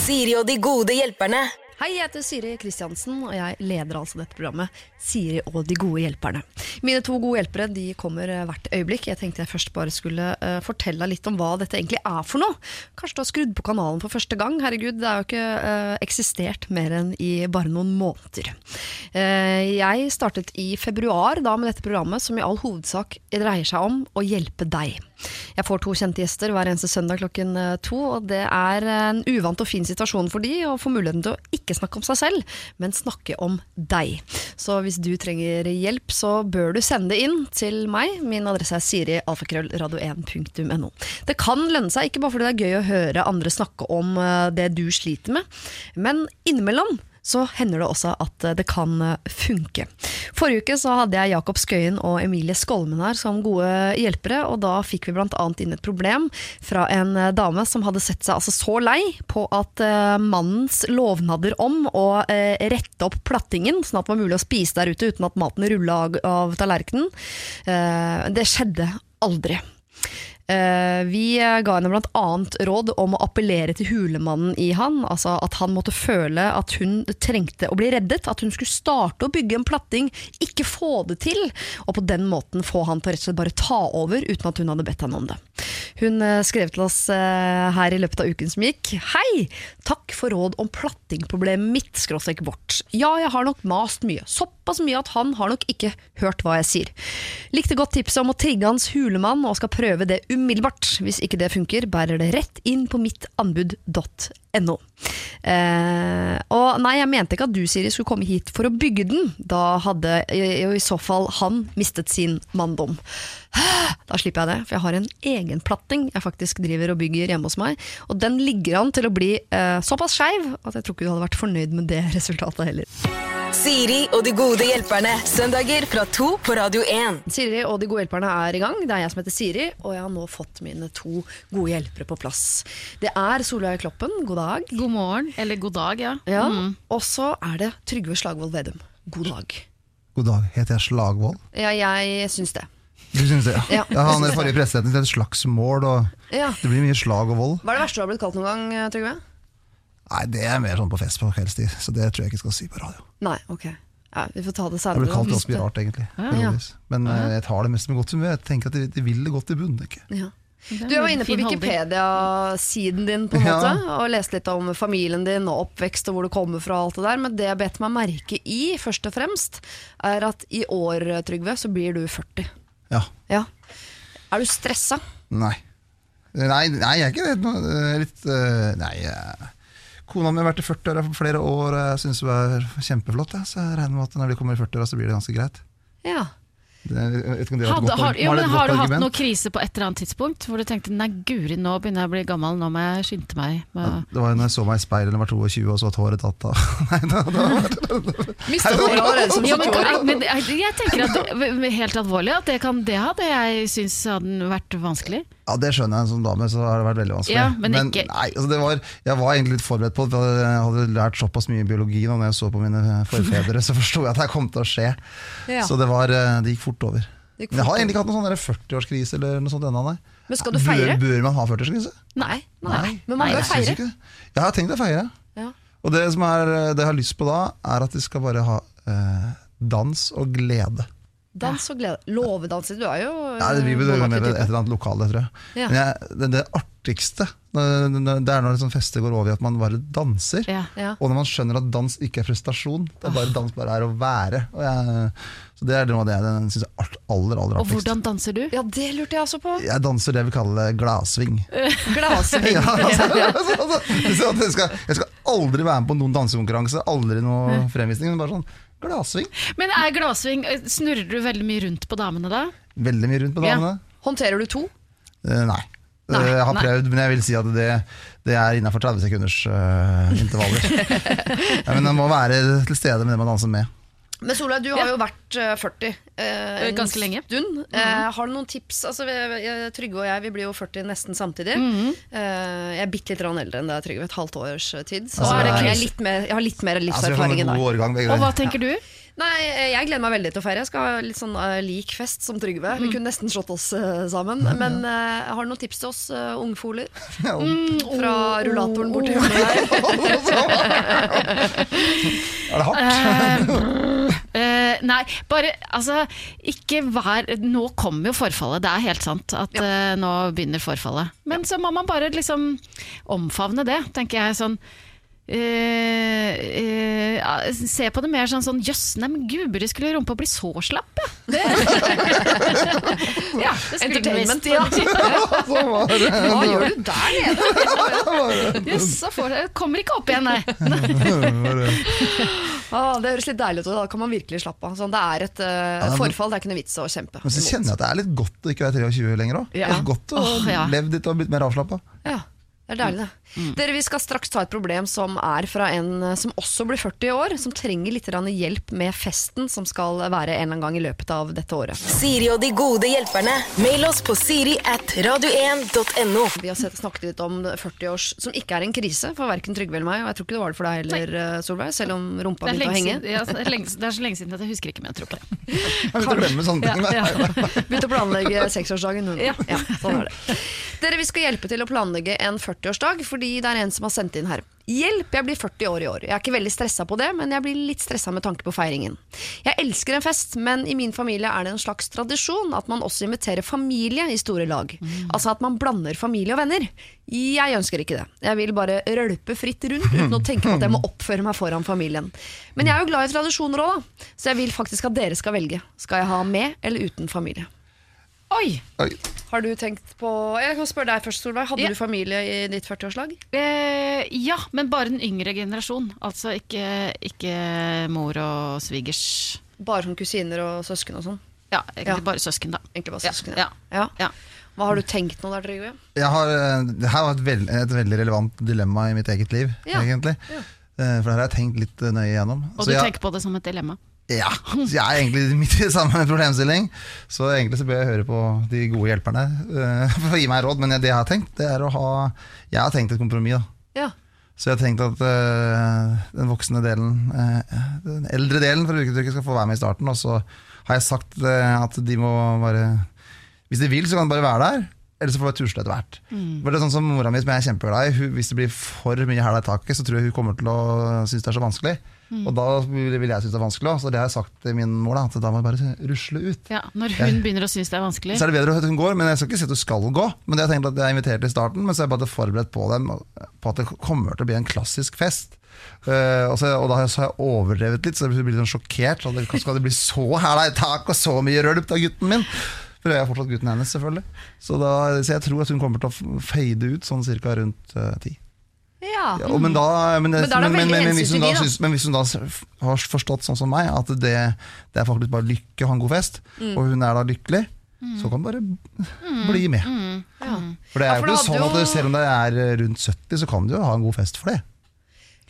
Siri og de gode hjelperne. Hei, jeg heter Siri Kristiansen, og jeg leder altså dette programmet Siri og de gode hjelperne. Mine to gode hjelpere de kommer eh, hvert øyeblikk. Jeg tenkte jeg først bare skulle uh, fortelle litt om hva dette egentlig er for noe. Kanskje du har skrudd på kanalen for første gang. Herregud, det har jo ikke uh, eksistert mer enn i bare noen måneder. Uh, jeg startet i februar da med dette programmet, som i all hovedsak dreier seg om å hjelpe deg. Jeg får to kjente gjester hver eneste søndag klokken to, og det er en uvant og fin situasjon for de å få muligheten til å ikke snakke om seg selv, men snakke om deg. Så hvis du trenger hjelp, så bør du sende det inn til meg. Min adresse er siri.alfakrøllradio1.no. Det kan lønne seg, ikke bare fordi det er gøy å høre andre snakke om det du sliter med, men innimellom så hender det også at det kan funke. Forrige uke så hadde jeg Jakob Skøyen og Emilie Skolmen her som gode hjelpere, og da fikk vi bl.a. inn et problem fra en dame som hadde sett seg altså så lei på at mannens lovnader om å rette opp plattingen, sånn at det var mulig å spise der ute uten at maten rulla av, tallerkenen, det skjedde aldri. Uh, vi ga henne bl.a. råd om å appellere til hulemannen i han. Altså At han måtte føle at hun trengte å bli reddet. At hun skulle starte å bygge en platting, ikke få det til. Og på den måten få han til å rett og slett bare ta over, uten at hun hadde bedt han om det. Hun uh, skrev til oss uh, her i løpet av uken som gikk. Hei! Takk for råd om plattingproblemet mitt, skråstrek vårt. Ja, jeg har nok mast mye. Såpass mye at han har nok ikke hørt hva jeg sier. Likte godt tipset om å trigge hans hulemann, og skal prøve det umiddelbart. Hvis ikke det funker, bærer det rett inn på mittanbud.no. Eh, og nei, jeg mente ikke at du, Siri, skulle komme hit for å bygge den. Da hadde jo i så fall han mistet sin manndom. Da slipper jeg det, for jeg har en egen platting jeg faktisk driver og bygger hjemme hos meg. Og den ligger an til å bli eh, såpass skeiv at jeg tror ikke du hadde vært fornøyd med det resultatet heller. Siri og de gode hjelperne. Søndager fra to på Radio 1. Siri og de gode hjelperne er i gang. Det er jeg som heter Siri, og jeg har nå fått mine to gode hjelpere på plass. Det er Solveig Kloppen, god dag. God morgen. Eller god dag, ja. ja. Mm. Og så er det Trygve Slagvold Vedum. God dag. God dag. Heter jeg Slagvold? Ja, jeg syns det. Du syns det, ja. ja. Han er forrige presidenten til et slagsmål, og ja. det blir mye slag og vold. Hva er det verste du har blitt kalt noen gang, Trygve? Nei, Det er mer sånn på fest på kveldstid, så det tror jeg ikke skal si på radio. Nei, ok ja, Vi får ta det Jeg senere. blir kalt ganske mye rart, egentlig. Ja. Men uh, jeg tar det mest med godt humør. Jeg tenker at de, de vil det godt i bunnen. ikke? Ja. Du var inne på Wikipedia-siden din på en Ja. måte og leste litt om familien din og oppvekst og hvor du kommer fra. og alt det der Men det jeg bet meg merke i, først og fremst, er at i år, Trygve, så blir du 40. Ja. Ja. Er du stressa? Nei. Nei, nei, jeg er ikke det. Eh, Litt uh, Nei. eh, Kona mi har vært i 40 år for flere år, jeg syns hun er kjempeflott. Ja. Så jeg regner med at når de kommer i 40-åra, så blir det ganske greit. Ja. Hadde, har, men du hatt noe krise på et eller annet tidspunkt hvor du tenkte nei guri, nå begynner jeg å bli gammel, nå må jeg skynde meg? Ja, Det var jo når jeg så meg i speilet da jeg var 22 og så at håret tatt av. Nei, da, da, Mista håret som Ja, men, men jeg jeg tenker at det- helt alvorlig at det, kan, det hadde jeg syntes hadde vært vanskelig. Ja, Det skjønner jeg, som dame så har det vært veldig vanskelig. Ja, men ikke- nei, altså det var, Jeg var egentlig litt forberedt på det, for jeg hadde lært såpass mye biologi nå når jeg så på mine forfedre, så forsto jeg at det kom til å skje. Ja. Så det, var, eh, det gikk fort over. Gikk fort Men jeg har egentlig ikke hatt noen sånn 40-årskrise eller noe sånt ennå, nei. Men skal du feire? Bør, bør man ha 40-årskrise? Nei. nei. Men man bør Jeg feire. ikke. Jeg har tenkt å feire. Ja. Og det, som er, det jeg har lyst på da, er at vi skal bare ha eh, dans og glede. Dans og glede. Låvedanser. Du er jo Ja, det blir vel med et eller annet lokale, tror jeg. Ja. Men jeg, det, det artigste det er når sånn fester går over i at man bare danser. Ja. Ja. Og når man skjønner at dans ikke er prestasjon, Det er bare Dans bare er å være. Og jeg, så Det er noe av det jeg synes er aller aller aller Og hvordan danser du? ja, det lurte jeg også på. Jeg danser det vi kaller gladsving. Gladsving. Ja, altså, altså, altså, at jeg, skal, jeg skal aldri være med på noen dansekonkurranse, aldri noen fremvisning. Men bare sånn gladsving. Men er gladsving eh, Snurrer du veldig mye rundt på damene da? Veldig mye rundt på Ja. damene. Håndterer du to? Eh, nei. Nei, Eh, jeg har nei. prøvd, men jeg vil si at det, det er innafor 30 sekunders uh, intervaller. ja, men Man må være til stede med det man danser med. Men Solveig, du har jo vært eh, 40 eh, en Ganske lenge. stund. Eh, har du noen tips? Altså, vi, vi- Trygve og jeg vi blir jo 40 nesten samtidig. Mhm. eh, jeg er bitte litt rann eldre enn deg, Trygve. Et halvt års eh, tid. Så Altså, jeg, det jeg, er litt mer, jeg har litt mer Altså, vi livserfaring enn god deg. årgang, begge Og hva tenker du? Nei, eh, Jeg gleder meg veldig til å feire. Jeg skal ha litt sånn eh, lik fest som Trygve. Mm. Vi kunne nesten slått oss eh, sammen. Men eh, har du noen tips til oss uh, ungfoler? Ja. Fra rullatoren bort til hjørnet der. Er det hardt? Eh, nei, bare altså Ikke vær Nå kommer jo forfallet, det er helt sant at eh, nå begynner forfallet. Men så må man bare liksom omfavne det, tenker jeg sånn. Uh, uh, ja, se på det mer sånn sånn Jøss, nei, men gubber, skulle rumpa bli så slapp, ja. Det, ja, det Entertainment. ja. Hva gjør du der nede? Jøss, så får det kommer ikke opp igjen, nei. Ah, det høres litt deilig ut, da kan man virkelig slappe av. Sånn, det er et men- forfall, det er ikke noe vits å kjempe Men så kjenner jeg at det er litt godt å ikke være 23 lenger òg. Ja. Godt å oh, ja. leve litt og blitt mer avslappa. Ja, det er deilig det. Dere, Vi skal straks ta et problem som er fra en eh, som også blir 40 år, som trenger litt hjelp med festen som skal være en eller annen gang i løpet av dette året. Siri og de gode hjelperne. Mail oss på siri at radio1.no. Vi har snakket litt om 40-års, som ikke er en krise for verken Trygve eller meg, og jeg tror ikke det var det for deg heller, eh, Solveig, selv om rumpa er, begynte å henge. siden, ja, det, er lenge, det er så lenge siden at jeg husker ikke, men jeg tror ikke det. Jeg begynte å glemme sånne ting. Ja, ja. Begynte å planlegge seksårsdagen. hun. Ja. sånn er det. Dere, Vi skal hjelpe til å planlegge en 40-årsdag, fordi det er en som har sendt inn her. Hjelp, jeg blir 40 år i år. Jeg er ikke veldig stressa på det, men jeg blir litt stressa med tanke på feiringen. Jeg elsker en fest, men i min familie er det en slags tradisjon at man også inviterer familie i store lag. Altså at man blander familie og venner. Jeg ønsker ikke det. Jeg vil bare rølpe fritt rundt uten å tenke på at jeg må oppføre meg foran familien. Men jeg er jo glad i tradisjoner òg, da. Så jeg vil faktisk at dere skal velge. Skal jeg ha med eller uten familie? Oi! Oi. Har du tenkt på Jeg kan spørre deg først, Solveig. Hadde Ja. du familie i ditt 40-årslag? Eh, ja, men bare den yngre generasjon. Altså ikke, ikke mor og svigers. Bare som kusiner og søsken og sånn? Ja, egentlig Ja. bare søsken, da. Egentlig bare Ja, søsken, ja. ja. Ja. Hva har du tenkt nå der, Trygve? Jeg har, eh, det her var et, veld, et veldig relevant dilemma i mitt eget liv, Ja. egentlig. Eh, For det her har jeg tenkt litt eh, nøye igjennom. Og Så du jeg, tenker på det som et dilemma? Ja, så jeg er egentlig midt i samme problemstilling. Så egentlig så bør jeg høre på de gode hjelperne uh, for å gi meg råd. Men det jeg har tenkt, det er å ha Jeg har tenkt et kompromiss, da. Ja. Så jeg har tenkt at uh, den voksne delen, uh, den eldre delen for uketrykket skal få være med i starten. Og så har jeg sagt at de må bare Hvis de vil, så kan de bare være der. Eller så får de tusle etter hvert. For det er sånn som Mora mi, som jeg er kjempeglad i, hun, hvis det blir for mye hæla i taket, så tror jeg hun kommer til å synes det er så vanskelig. Og da vil jeg synes det er vanskelig. Så det har jeg sagt til min mor, da, at da må jeg bare rusle ut. Ja, Når hun begynner å synes det er vanskelig? Så er det bedre at hun går, men jeg skal ikke si at hun skal gå. Men det jeg tenkt at jeg inviterte invitert i starten, men så er jeg bare forberedt på dem på at det kommer til å bli en klassisk fest. Uh, og, så, og da har jeg- jeg overdrevet litt, så jeg blir sånn sjokkert. Så det, skal det bli så hæla i tak og så mye rølp av gutten min? For jeg er fortsatt gutten hennes, selvfølgelig. Så, da, så jeg tror at hun kommer til å feide fade ut sånn cirka rundt ti. ti. Ja. Ja, men, da, men, det, Men da men, men, hvis hun da men hvis hun da har forstått sånn som meg, at det, det er faktisk bare lykke å ha en god fest, Mm. og hun er da lykkelig, så kan hun bare bli med. ja. For det er jo ikke sånn at selv om det er eh, rundt 70, så kan du jo ha en god fest for det.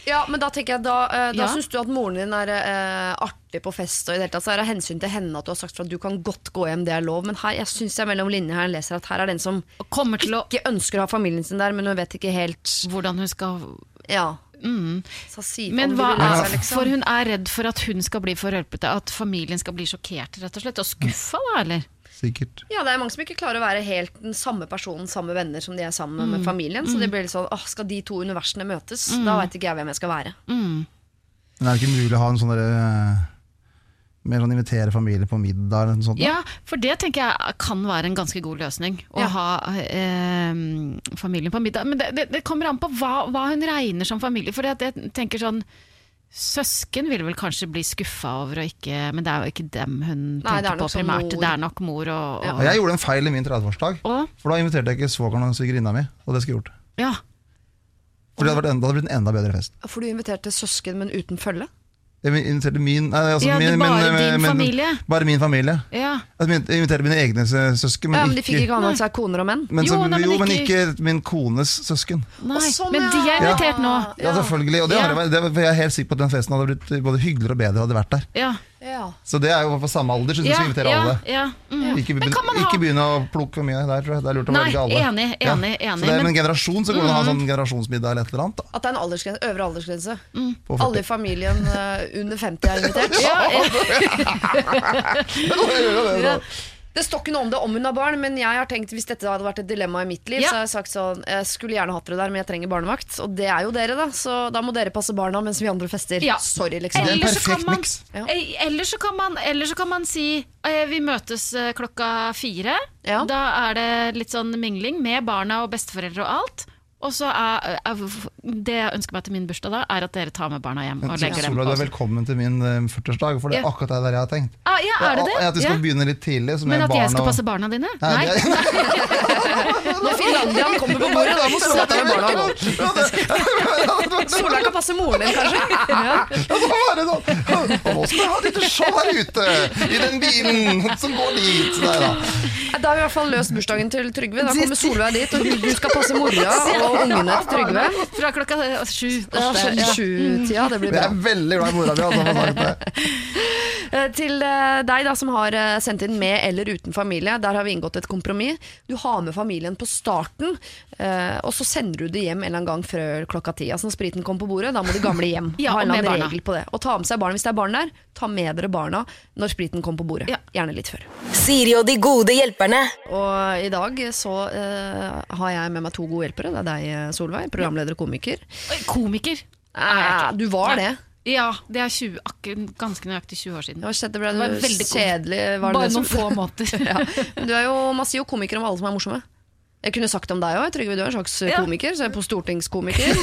Ja, men da tenker jeg Da, eh, da Ja. syns du at moren din er eh, artig på fest, og i det hele tatt så er det hensyn til henne at du har sagt for at du kan godt gå hjem, det er lov. Men her, jeg syns jeg mellom linjene her leser at her er den som kommer til å ikke ønsker å ha familien sin der, men hun vet ikke helt Hvordan hun skal Ja. mm. Så si Men hva er, liksom. For hun er redd for at hun skal bli for rølpete, at familien skal bli sjokkert, rett og slett. Og skuffa, da, eller? Sikkert. Ja, det er mange som ikke klarer å være helt den samme personen, samme venner som de er sammen med familien. Så det blir litt sånn, åh, skal de to universene møtes? Da veit ikke jeg hvem jeg skal være. Mm. Men er det ikke mulig å ha en sånn derre eh, Mer sånn invitere familie på middag eller noe sånt? da? Ja, for det tenker jeg kan være en ganske god løsning. Å Ja. ha eh, familien på middag. Men det, det, det kommer an på hva, hva hun regner som familie. For jeg tenker sånn Søsken vil vel kanskje bli skuffa over å ikke Men det er jo ikke dem hun Nei, er tenker på sånn primært. Det er nok mor og, og Og jeg gjorde en feil i min 30-årsdag. For da inviterte jeg ikke svogeren og svigerinna mi. Og det skulle jeg gjort. Ja. For det hadde, vært enda, det hadde blitt en enda bedre fest. For du inviterte søsken, men uten følge? Inviterte min nei, altså Ja, det min, bare min, din min, familie? Bare min familie. ja. Jeg inviterte mine egne søsken, men, ja, men De fikk ikke, annet seg koner og menn? men, Jo, så, nei, men jo, men ikke- ikke min kones søsken. Nei, sånn, men de er ja. invitert nå. Ja, selvfølgelig. Og det Ja. har jeg, det, for jeg er helt sikker på at den festen hadde blitt både hyggeligere og bedre hadde vært der. Ja. Ja. Så det er jo på samme alder, så du skal invitere alle. ja. Mm. Ikke, ha- ikke begynne å plukke for mye der, tror jeg. Det er lurt å Nei, velge alle. enig, enig, Ja. enig, Så det, er- men- med en generasjon så går det an å ha sånn generasjonsmiddag eller et eller annet. Da, At det er en aldersgrense, øvre aldersgrense. Mm. Alle i familien eh, under 50 er invitert. Ja, ja. Det står ikke noe om det om hun har barn, men jeg har tenkt hvis dette hadde vært et dilemma i mitt liv, Ja. så har jeg sagt sånn Jeg skulle gjerne hatt dere der, men jeg trenger barnevakt. Og det er jo dere, da, så da må dere passe barna mens vi andre fester. Ja. Sorry, liksom. Det er en så kan perfekt man- miks. Ja. Eller så kan man, så kan man si eh, vi møtes eh, klokka fire. Ja. Da er det litt sånn mingling med barna og besteforeldre og alt. Og så er, er, Det jeg ønsker meg til min bursdag da, er at dere tar med barna hjem. og legger dem Sola, på du er velkommen til min eh, 40-årsdag, for det er akkurat det der jeg har tenkt. Ah, ja, er det det? At vi skal Ja. begynne litt tidlig. så med Men at jeg skal og- passe barna dine? Nei, Nei. Når Finlandian kommer på bordet, da må Sola ta med barna. Sola kan passe moren din, kanskje. Ja. Og nå skal vi ha et lite show her ute, i den bilen som går dit. Der, da. Da har vi i hvert fall løst bursdagen til Trygve. Da kommer Solveig dit, og du skal passe mora og ungene til Trygve. Fra klokka eh, sju. Ja, Ja. sju-tida, det blir bra. Jeg er veldig glad i mora mi. Altså, for sagt det. Eh, Til eh, deg da som har sendt inn med eller uten familie, der har vi inngått et kompromiss. Du har med familien på starten, og så sender du det hjem en eller annen gang før klokka ti. Altså Når spriten kommer på bordet, da må de gamle hjem. Ja, ha en og eller med annen regel på det. Og ta med seg barna hvis det er barn der. Ta med dere barna når spriten kommer på bordet. Ja. Gjerne litt før. Siri og de gode hjelperne. Og i dag så uh, har jeg med meg to gode hjelpere. Det er deg, eh, Solveig, programleder og komiker. Komiker. Nei, du var det. Ja, det er 20, akkurat, ganske nøyaktig 20 år siden. Det ble Det var veldig kjedelig. Var det Bare det som- noen få måter. ja. Men du er jo, man sier jo komiker om alle som er morsomme. Jeg kunne sagt om deg òg. Trygve, du er en slags Ja. komiker, så jeg er på stortingskomiker.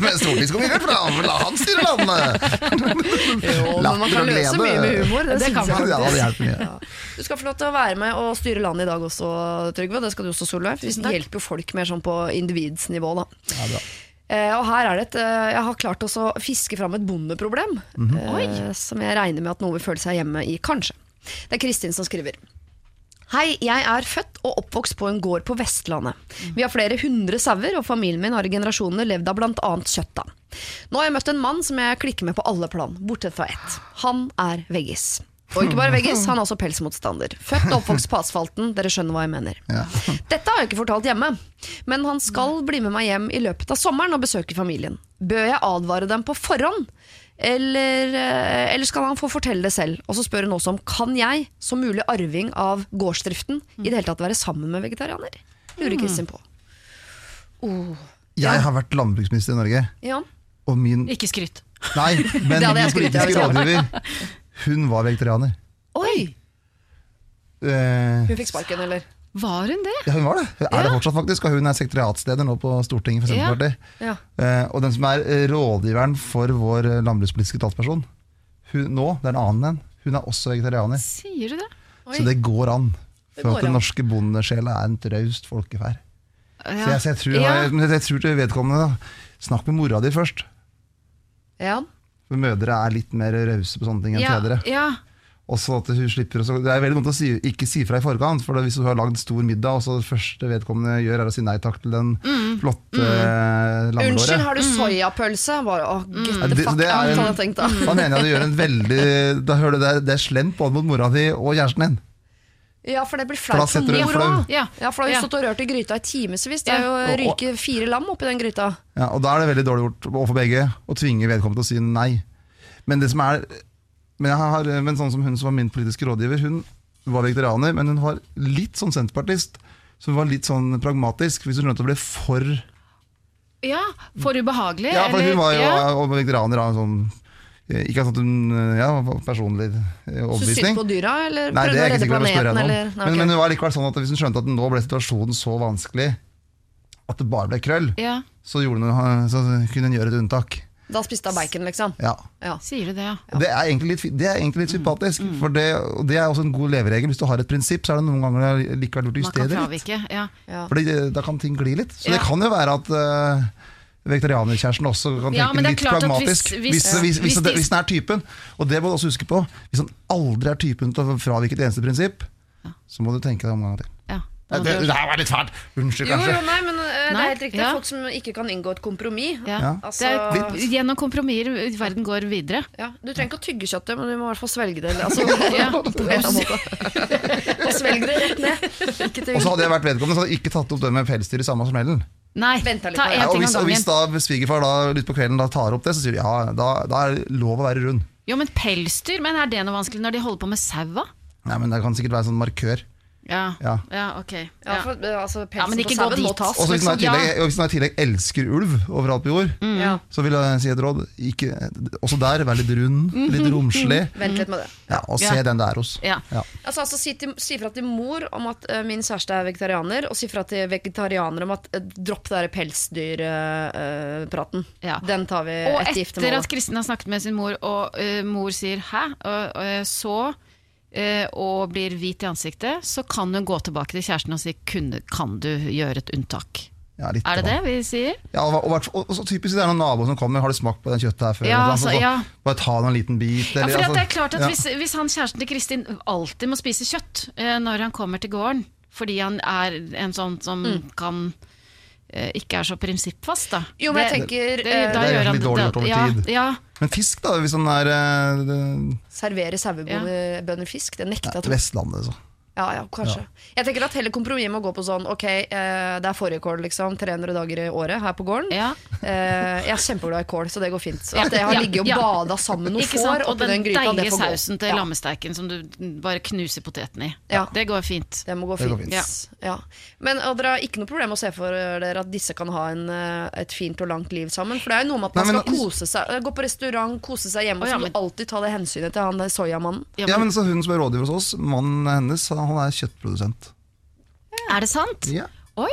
Men, stortingskomiker, fra La han styre landet! jo, men man kan løse mye med humor. Det, Det kan man. Ja, ja. Du skal få lov til å være med og styre landet i dag også, Trygve. Det skal du også, Solveig. For vi hjelper jo folk mer sånn på individsnivå, da. Ja, bra. Uh, og her er det et, uh, Jeg har klart også å fiske fram et bondeproblem. eh, som jeg regner med at noen vil føle seg hjemme i, kanskje. Det er Kristin som skriver. Hei, jeg er født og oppvokst på en gård på Vestlandet. Vi har flere hundre sauer, og familien min har i generasjoner levd av bl.a. kjøtta. Nå har jeg møtt en mann som jeg klikker med på alle plan, bortsett fra ett. Han er veggis. Og ikke bare veggis, han er også pelsmotstander. Født og oppvokst på asfalten, dere skjønner hva jeg mener. Dette har jeg ikke fortalt hjemme, men han skal bli med meg hjem i løpet av sommeren og besøke familien. Bør jeg advare dem på forhånd? Eller, eh, eller skal han få fortelle det selv? Og så spør hun også om kan jeg, som mulig arving av gårdsdriften, i det hele tatt være sammen med vegetarianer? Lurer Kristin på. Oh, Jeg har vært landbruksminister i Norge, ja. og min Ikke skryt. Nei, men min politiske var- rådgiver, hun var vegetarianer. Oi! Eh, Hun fikk sparken, eller? Var hun det? ja, hun var det. Hun er det fortsatt, faktisk. Og hun er sekretariatsleder nå på Stortinget for Senterpartiet. Ja. Eh, og den som er eh, rådgiveren for vår eh, landbrukspolitiske talsperson hun, nå, det er en annen en, hun er også vegetarianer. Sier du det? Oi. Så det går an. For går at den an. norske bondesjela er en traust folkeferd. Så jeg, så jeg, tror, Ja. jeg, jeg tror til vedkommende da, Snakk med mora di først. ja. For mødre er litt mer rause på sånne ting enn Ja, fedre. ja. Og så at hun slipper å Det er veldig vondt å si, ikke si fra i forkant, for hvis du har lagd stor middag, og så det første vedkommende gjør, er å si nei takk til den flotte mm. Unnskyld, har du soyapølse? Bare, å, get Ja, the det- fuck det er out, hadde jeg tenkt da. Da mener jeg du gjør en veldig Da hører du det, det er slemt både mot mora di og kjæresten din. Ja, for det blir flaut for setter du en mor flau. òg. Ja. Ja, for da har vi Ja. stått og rørt i gryta i timevis. Det er jo å ryke fire lam oppi den gryta. Ja, og da er det veldig dårlig gjort overfor begge å tvinge vedkommende til å si nei. Men det som er men, har, men sånn som hun som var min politiske rådgiver, hun var vegetarianer, men hun var litt sånn senterpartist. Så hun var litt sånn pragmatisk, hvis hun skjønte det ble for ja. For ubehagelig? Ja, for eller- hun var jo ja. vegetarianer av sånn ikke Ikke at hun eh, ja, personlig overbevisning. Så synd på dyra, eller Nei, prøvde å redde planeten? Eller? Men, ok. men det var likevel sånn at hvis hun skjønte at nå ble situasjonen så vanskelig at det bare ble krøll, ja. så, hun, så kunne hun gjøre et unntak. Da spiste hun bacon, liksom. Ja. Ja. Sier du det, ja. Det er egentlig litt, det er egentlig litt sympatisk, for det, det er også en god leveregel. Hvis du har et prinsipp, så er det noen ganger det likevel lurt å Man justere litt. Ja. Ja. Fordi da kan ting gli litt. Så det kan jo være at uh, vegetarianerkjæresten også kan tenke ja, litt pragmatisk. hvis- Hvis, hvis- hvis, hvis, hvis de- hvis den er typen, og det må du også huske på, hvis han aldri er typen til å fravike et eneste prinsipp, så må du tenke deg om en gang til. Må Det, det her var litt fælt. Unnskyld, Jo, jo, nei, men eh, det er helt riktig. ja. Folk som ikke kan inngå et kompromiss. Ja. Ja. Altså, er, gjennom kompromisser verden går videre. ja, du trenger ikke å tygge kjøttet, men du må i hvert fall svelge det. Altså, Ja. på en eller annen måte. Og svelge det rett ned. Og så hadde jeg vært vedkommende, så hadde jeg ikke tatt opp det med pelsdyr i samme smellen. Nei, litt ta en det. Ja, og, ting hvis, om og hvis da svigerfar da litt på kvelden da tar opp det, så sier de ja, da, da er det lov å være rund. Jo, men pelsdyr, men er det noe vanskelig når de holder på med saua? Nei, men Det kan sikkert være en sånn markør. Ja. Ja. ja, ok. Ja, for, eh, altså, Ja, men ikke gå dit. Og hvis man i tillegg, og elsker ulv overalt på jord, mm. så vil jeg si et råd. Ikke, også der, vær litt rund, litt romslig. Vent litt med det. Ja, og se Ja. den der hos. Ja. Ja. Altså, altså si, til, si fra til mor om at uh, min kjæreste er vegetarianer, og si fra til vegetarianere om at uh, dropp den pelsdyrpraten. Ja. Den tar vi Og etter etter at Kristin har snakket med sin mor, og mor sier 'hæ', og, og så og blir hvit i ansiktet, så kan hun gå tilbake til kjæresten og si Kunne, 'kan du gjøre et unntak'? Ja, litt, Er det da. det vi sier? Ja, og, og, og, og så typisk det er noen naboer som kommer, har du smakt på den kjøttet her før? Ja, Eller altså, ja. Bare ta noen liten bit. Ja, for altså, det er klart at ja. hvis, hvis han kjæresten til Kristin alltid må spise kjøtt eh, når han kommer til gården, fordi han er en sånn som kan eh, ikke er så prinsippfast, da. Jo, men jeg Det- tenker det, det, det, Det er gjør litt dårlig gjort over tid. Ja, Men fisk, da? Hvis den er eh, det- Servere sauebønder fisk, det nekter jeg. Vestlandet, så. Ja, ja, kanskje. Jeg tenker at hele kompromisset må gå på sånn Ok, eh, det er fårikål, liksom. 300 dager i året her på gården. ja. Eh, jeg er kjempeglad i kål, så det går fint. Så At jeg har ligget og bada sammen med noen får Og oppi den den gryta. Det deilige får gå. sausen til Ja. lammesteiken som du bare knuser poteten i. Ja. Det går fint. Det må gå Det går fint. fint. Ja. Men og dere har ikke noe problem med å se for dere at disse kan ha en, eh, et fint og langt liv sammen? For det er jo noe med at man Nei, men- skal kose seg, gå på restaurant, kose seg hjemme, og så ja, må men- du alltid ta det hensynet til han soyamannen. Ja, Ja, men, men så Hun som er rådgiver hos oss, mannen hennes, han han er kjøttprodusent. er det sant? Ja. Oi!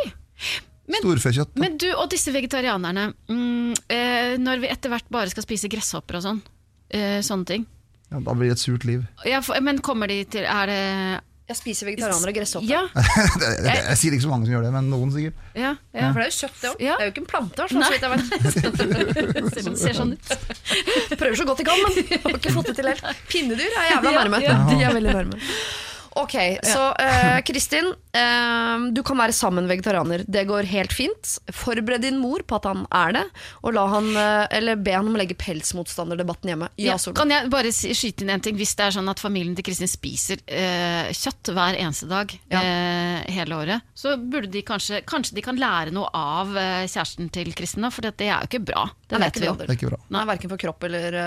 Men- Storfekjøtt. Men du og disse vegetarianerne, mm, eh, når vi etter hvert bare skal spise gresshopper og sånn, eh, sånne ting Ja, da blir det et surt liv. ja, for, Men kommer de til Er det Jeg spiser vegetarianere gresshopper. Ja. jeg, jeg sier ikke så mange som gjør det, men noen sikkert. ja, ja. For det er jo kjøtt, det òg. Ja. Det er jo ikke en plante. Sånn, så vidt jeg vet. Ser, ser sånn ut. Prøver så godt de kan, men har ikke fått det til helt. Pinnedyr er jævla Ja, ja. De er veldig nærme. Ok, så uh, Kristin, uh, du kan være sammen vegetarianer. Det går helt fint. Forbered din mor på at han er det, og la han, uh, eller be han om å legge pelsmotstanderdebatten hjemme. Ja, Ja, kan jeg bare skyte inn en ting? Hvis det er sånn at familien til Kristin spiser kjøtt hver eneste dag Ja. eh, hele året, så burde de kanskje Kanskje de kan lære noe av kjæresten til Kristin, da, for det er jo ikke bra. Det Nei, vet vi jo. Det er ikke bra. Nei, Verken for kropp eller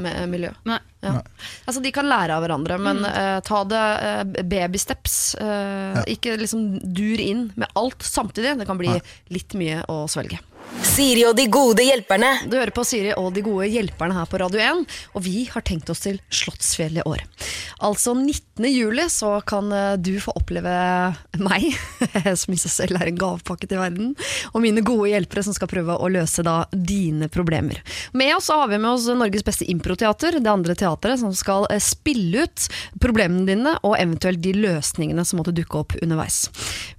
med, miljø. Nei. Ja. Altså, de kan lære av hverandre, men uh, ta det uh, baby steps. ja. Ikke liksom dur inn med alt samtidig. Det kan bli litt mye å svelge. Siri og de gode hjelperne. Du hører på Siri og de gode hjelperne her på Radio 1, og vi har tenkt oss til Slottsfjell i år. Altså 19. juli så kan eh, du få oppleve meg, som i seg selv er en gavepakke til verden, og mine gode hjelpere som skal prøve å løse da dine problemer. Med oss har vi med oss Norges beste improteater, det andre teatret, som skal eh, spille ut problemene dine, og eventuelt de løsningene som måtte dukke opp underveis.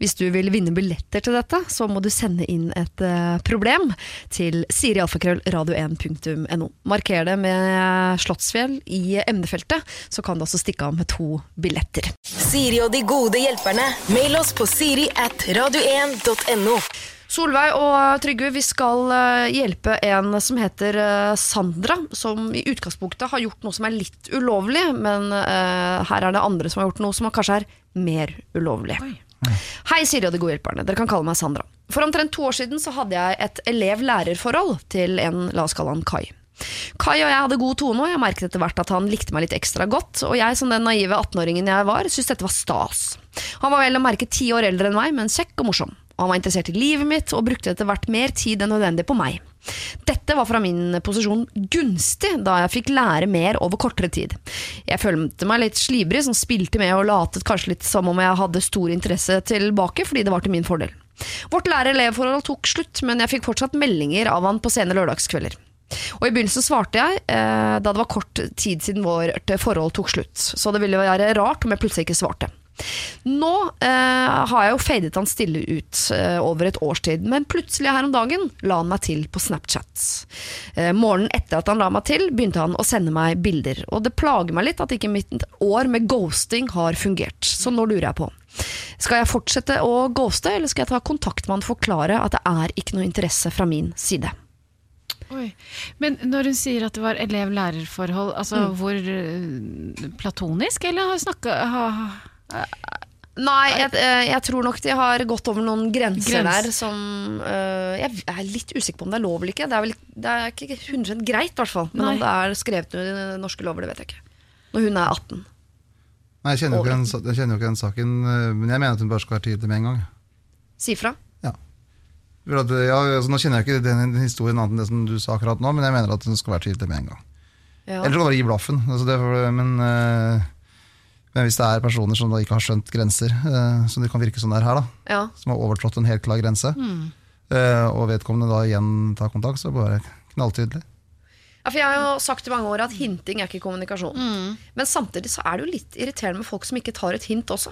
Hvis du vil vinne billetter til dette, så må du sende inn et eh, problem til sirialfakrøllradio1.no. Marker det med Slottsfjell i emnefeltet, så kan du også stikke av med to billetter. Siri og de gode hjelperne. Mail oss på siri at radio1.no. Solveig og Trygve, vi skal eh, hjelpe en som heter eh, Sandra, som i utgangspunktet har gjort noe som er litt ulovlig, men eh, her er det andre som har gjort noe som kanskje er mer ulovlig. Hei, Siri og de gode hjelperne. Dere kan kalle meg Sandra. For omtrent to år siden så hadde jeg et elev-lærer-forhold til en, la oss kalle han Kai. Kai og jeg hadde god tone, og jeg merket etter hvert at han likte meg litt ekstra godt. Og jeg som den naive 18-åringen jeg var, syntes dette var stas. Han var vel å merke ti år eldre enn meg, men kjekk og morsom. Han var interessert i livet mitt og brukte etter hvert mer tid enn nødvendig på meg. Dette var fra min posisjon gunstig, da jeg fikk lære mer over kortere tid. Jeg følte meg litt slibrig, som spilte med og latet kanskje litt som om jeg hadde stor interesse tilbake, fordi det var til min fordel. Vårt lærer-elev-forhold tok slutt, men jeg fikk fortsatt meldinger av han på sene lørdagskvelder. Og I begynnelsen svarte jeg, eh, da det var kort tid siden vårt forhold tok slutt. Så det ville være rart om jeg plutselig ikke svarte. Nå eh, har jeg jo fadet han stille ut eh, over et års tid, men plutselig her om dagen la han meg til på Snapchat. Eh, morgenen etter at han la meg til, begynte han å sende meg bilder. Og det plager meg litt at ikke mitt år med ghosting har fungert. Så nå lurer jeg på, Skal jeg fortsette å ghoste, eller skal jeg ta kontakt med han og forklare at det er ikke noe interesse fra min side? Oi. Men når hun sier at det var elev-lærer-forhold, altså Mm. hvor eh, platonisk, eller har snakka Nei, jeg, eh, jeg tror nok de har gått over noen grenser Grens. der som uh, Jeg er litt usikker på om det er lov eller ikke. Det er, vel, det er ikke 100 greit, i hvert fall. Men Nei. om det er skrevet noe i de norske lover, det vet jeg ikke. Når hun er 18. Nei, jeg kjenner jo ikke den, jeg kjenner jo ikke den saken, eh, men jeg mener at hun bare skal være tydelig med en gang. Si fra. Ja. At, ja, altså, nå kjenner jeg ikke den, den historien annet enn det som du sa akkurat nå, men jeg mener at hun skal være tydelig med en gang. Ja. Eller så kan du bare gi blaffen. Altså, det, men, eh, men hvis det er personer som da ikke har skjønt grenser, eh, som det kan virke som det er her, da, Ja. som har overtrådt en helt klar grense, eh, og vedkommende da igjen tar kontakt, så bare knalltydelig. Ja, for Jeg har jo sagt i mange år at hinting er ikke kommunikasjon. Men samtidig så er det jo litt irriterende med folk som ikke tar et hint også.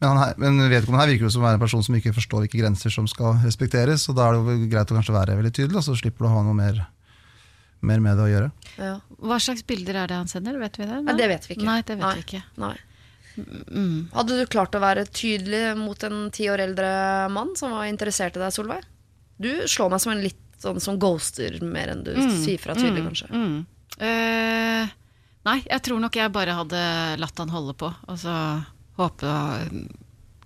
Men, han her, men vedkommende her virker jo som å være en person som ikke forstår hvilke grenser som skal respekteres, og da er det jo greit å kanskje være veldig tydelig, og så slipper du å ha noe mer, mer med det å gjøre. Ja. Hva slags bilder er det han sender? Vet vi det? Nei, det vet vi ikke. Nei, det vet Nei. vi ikke. Nei. Hadde du klart å være tydelig mot en ti år eldre mann som var interessert i deg, Solveig? Du slår meg som en litt sånn som ghoster mer enn du sier fra tydelig, kanskje. Mm. Eh, nei, jeg tror nok jeg bare hadde latt han holde på, og så håpe og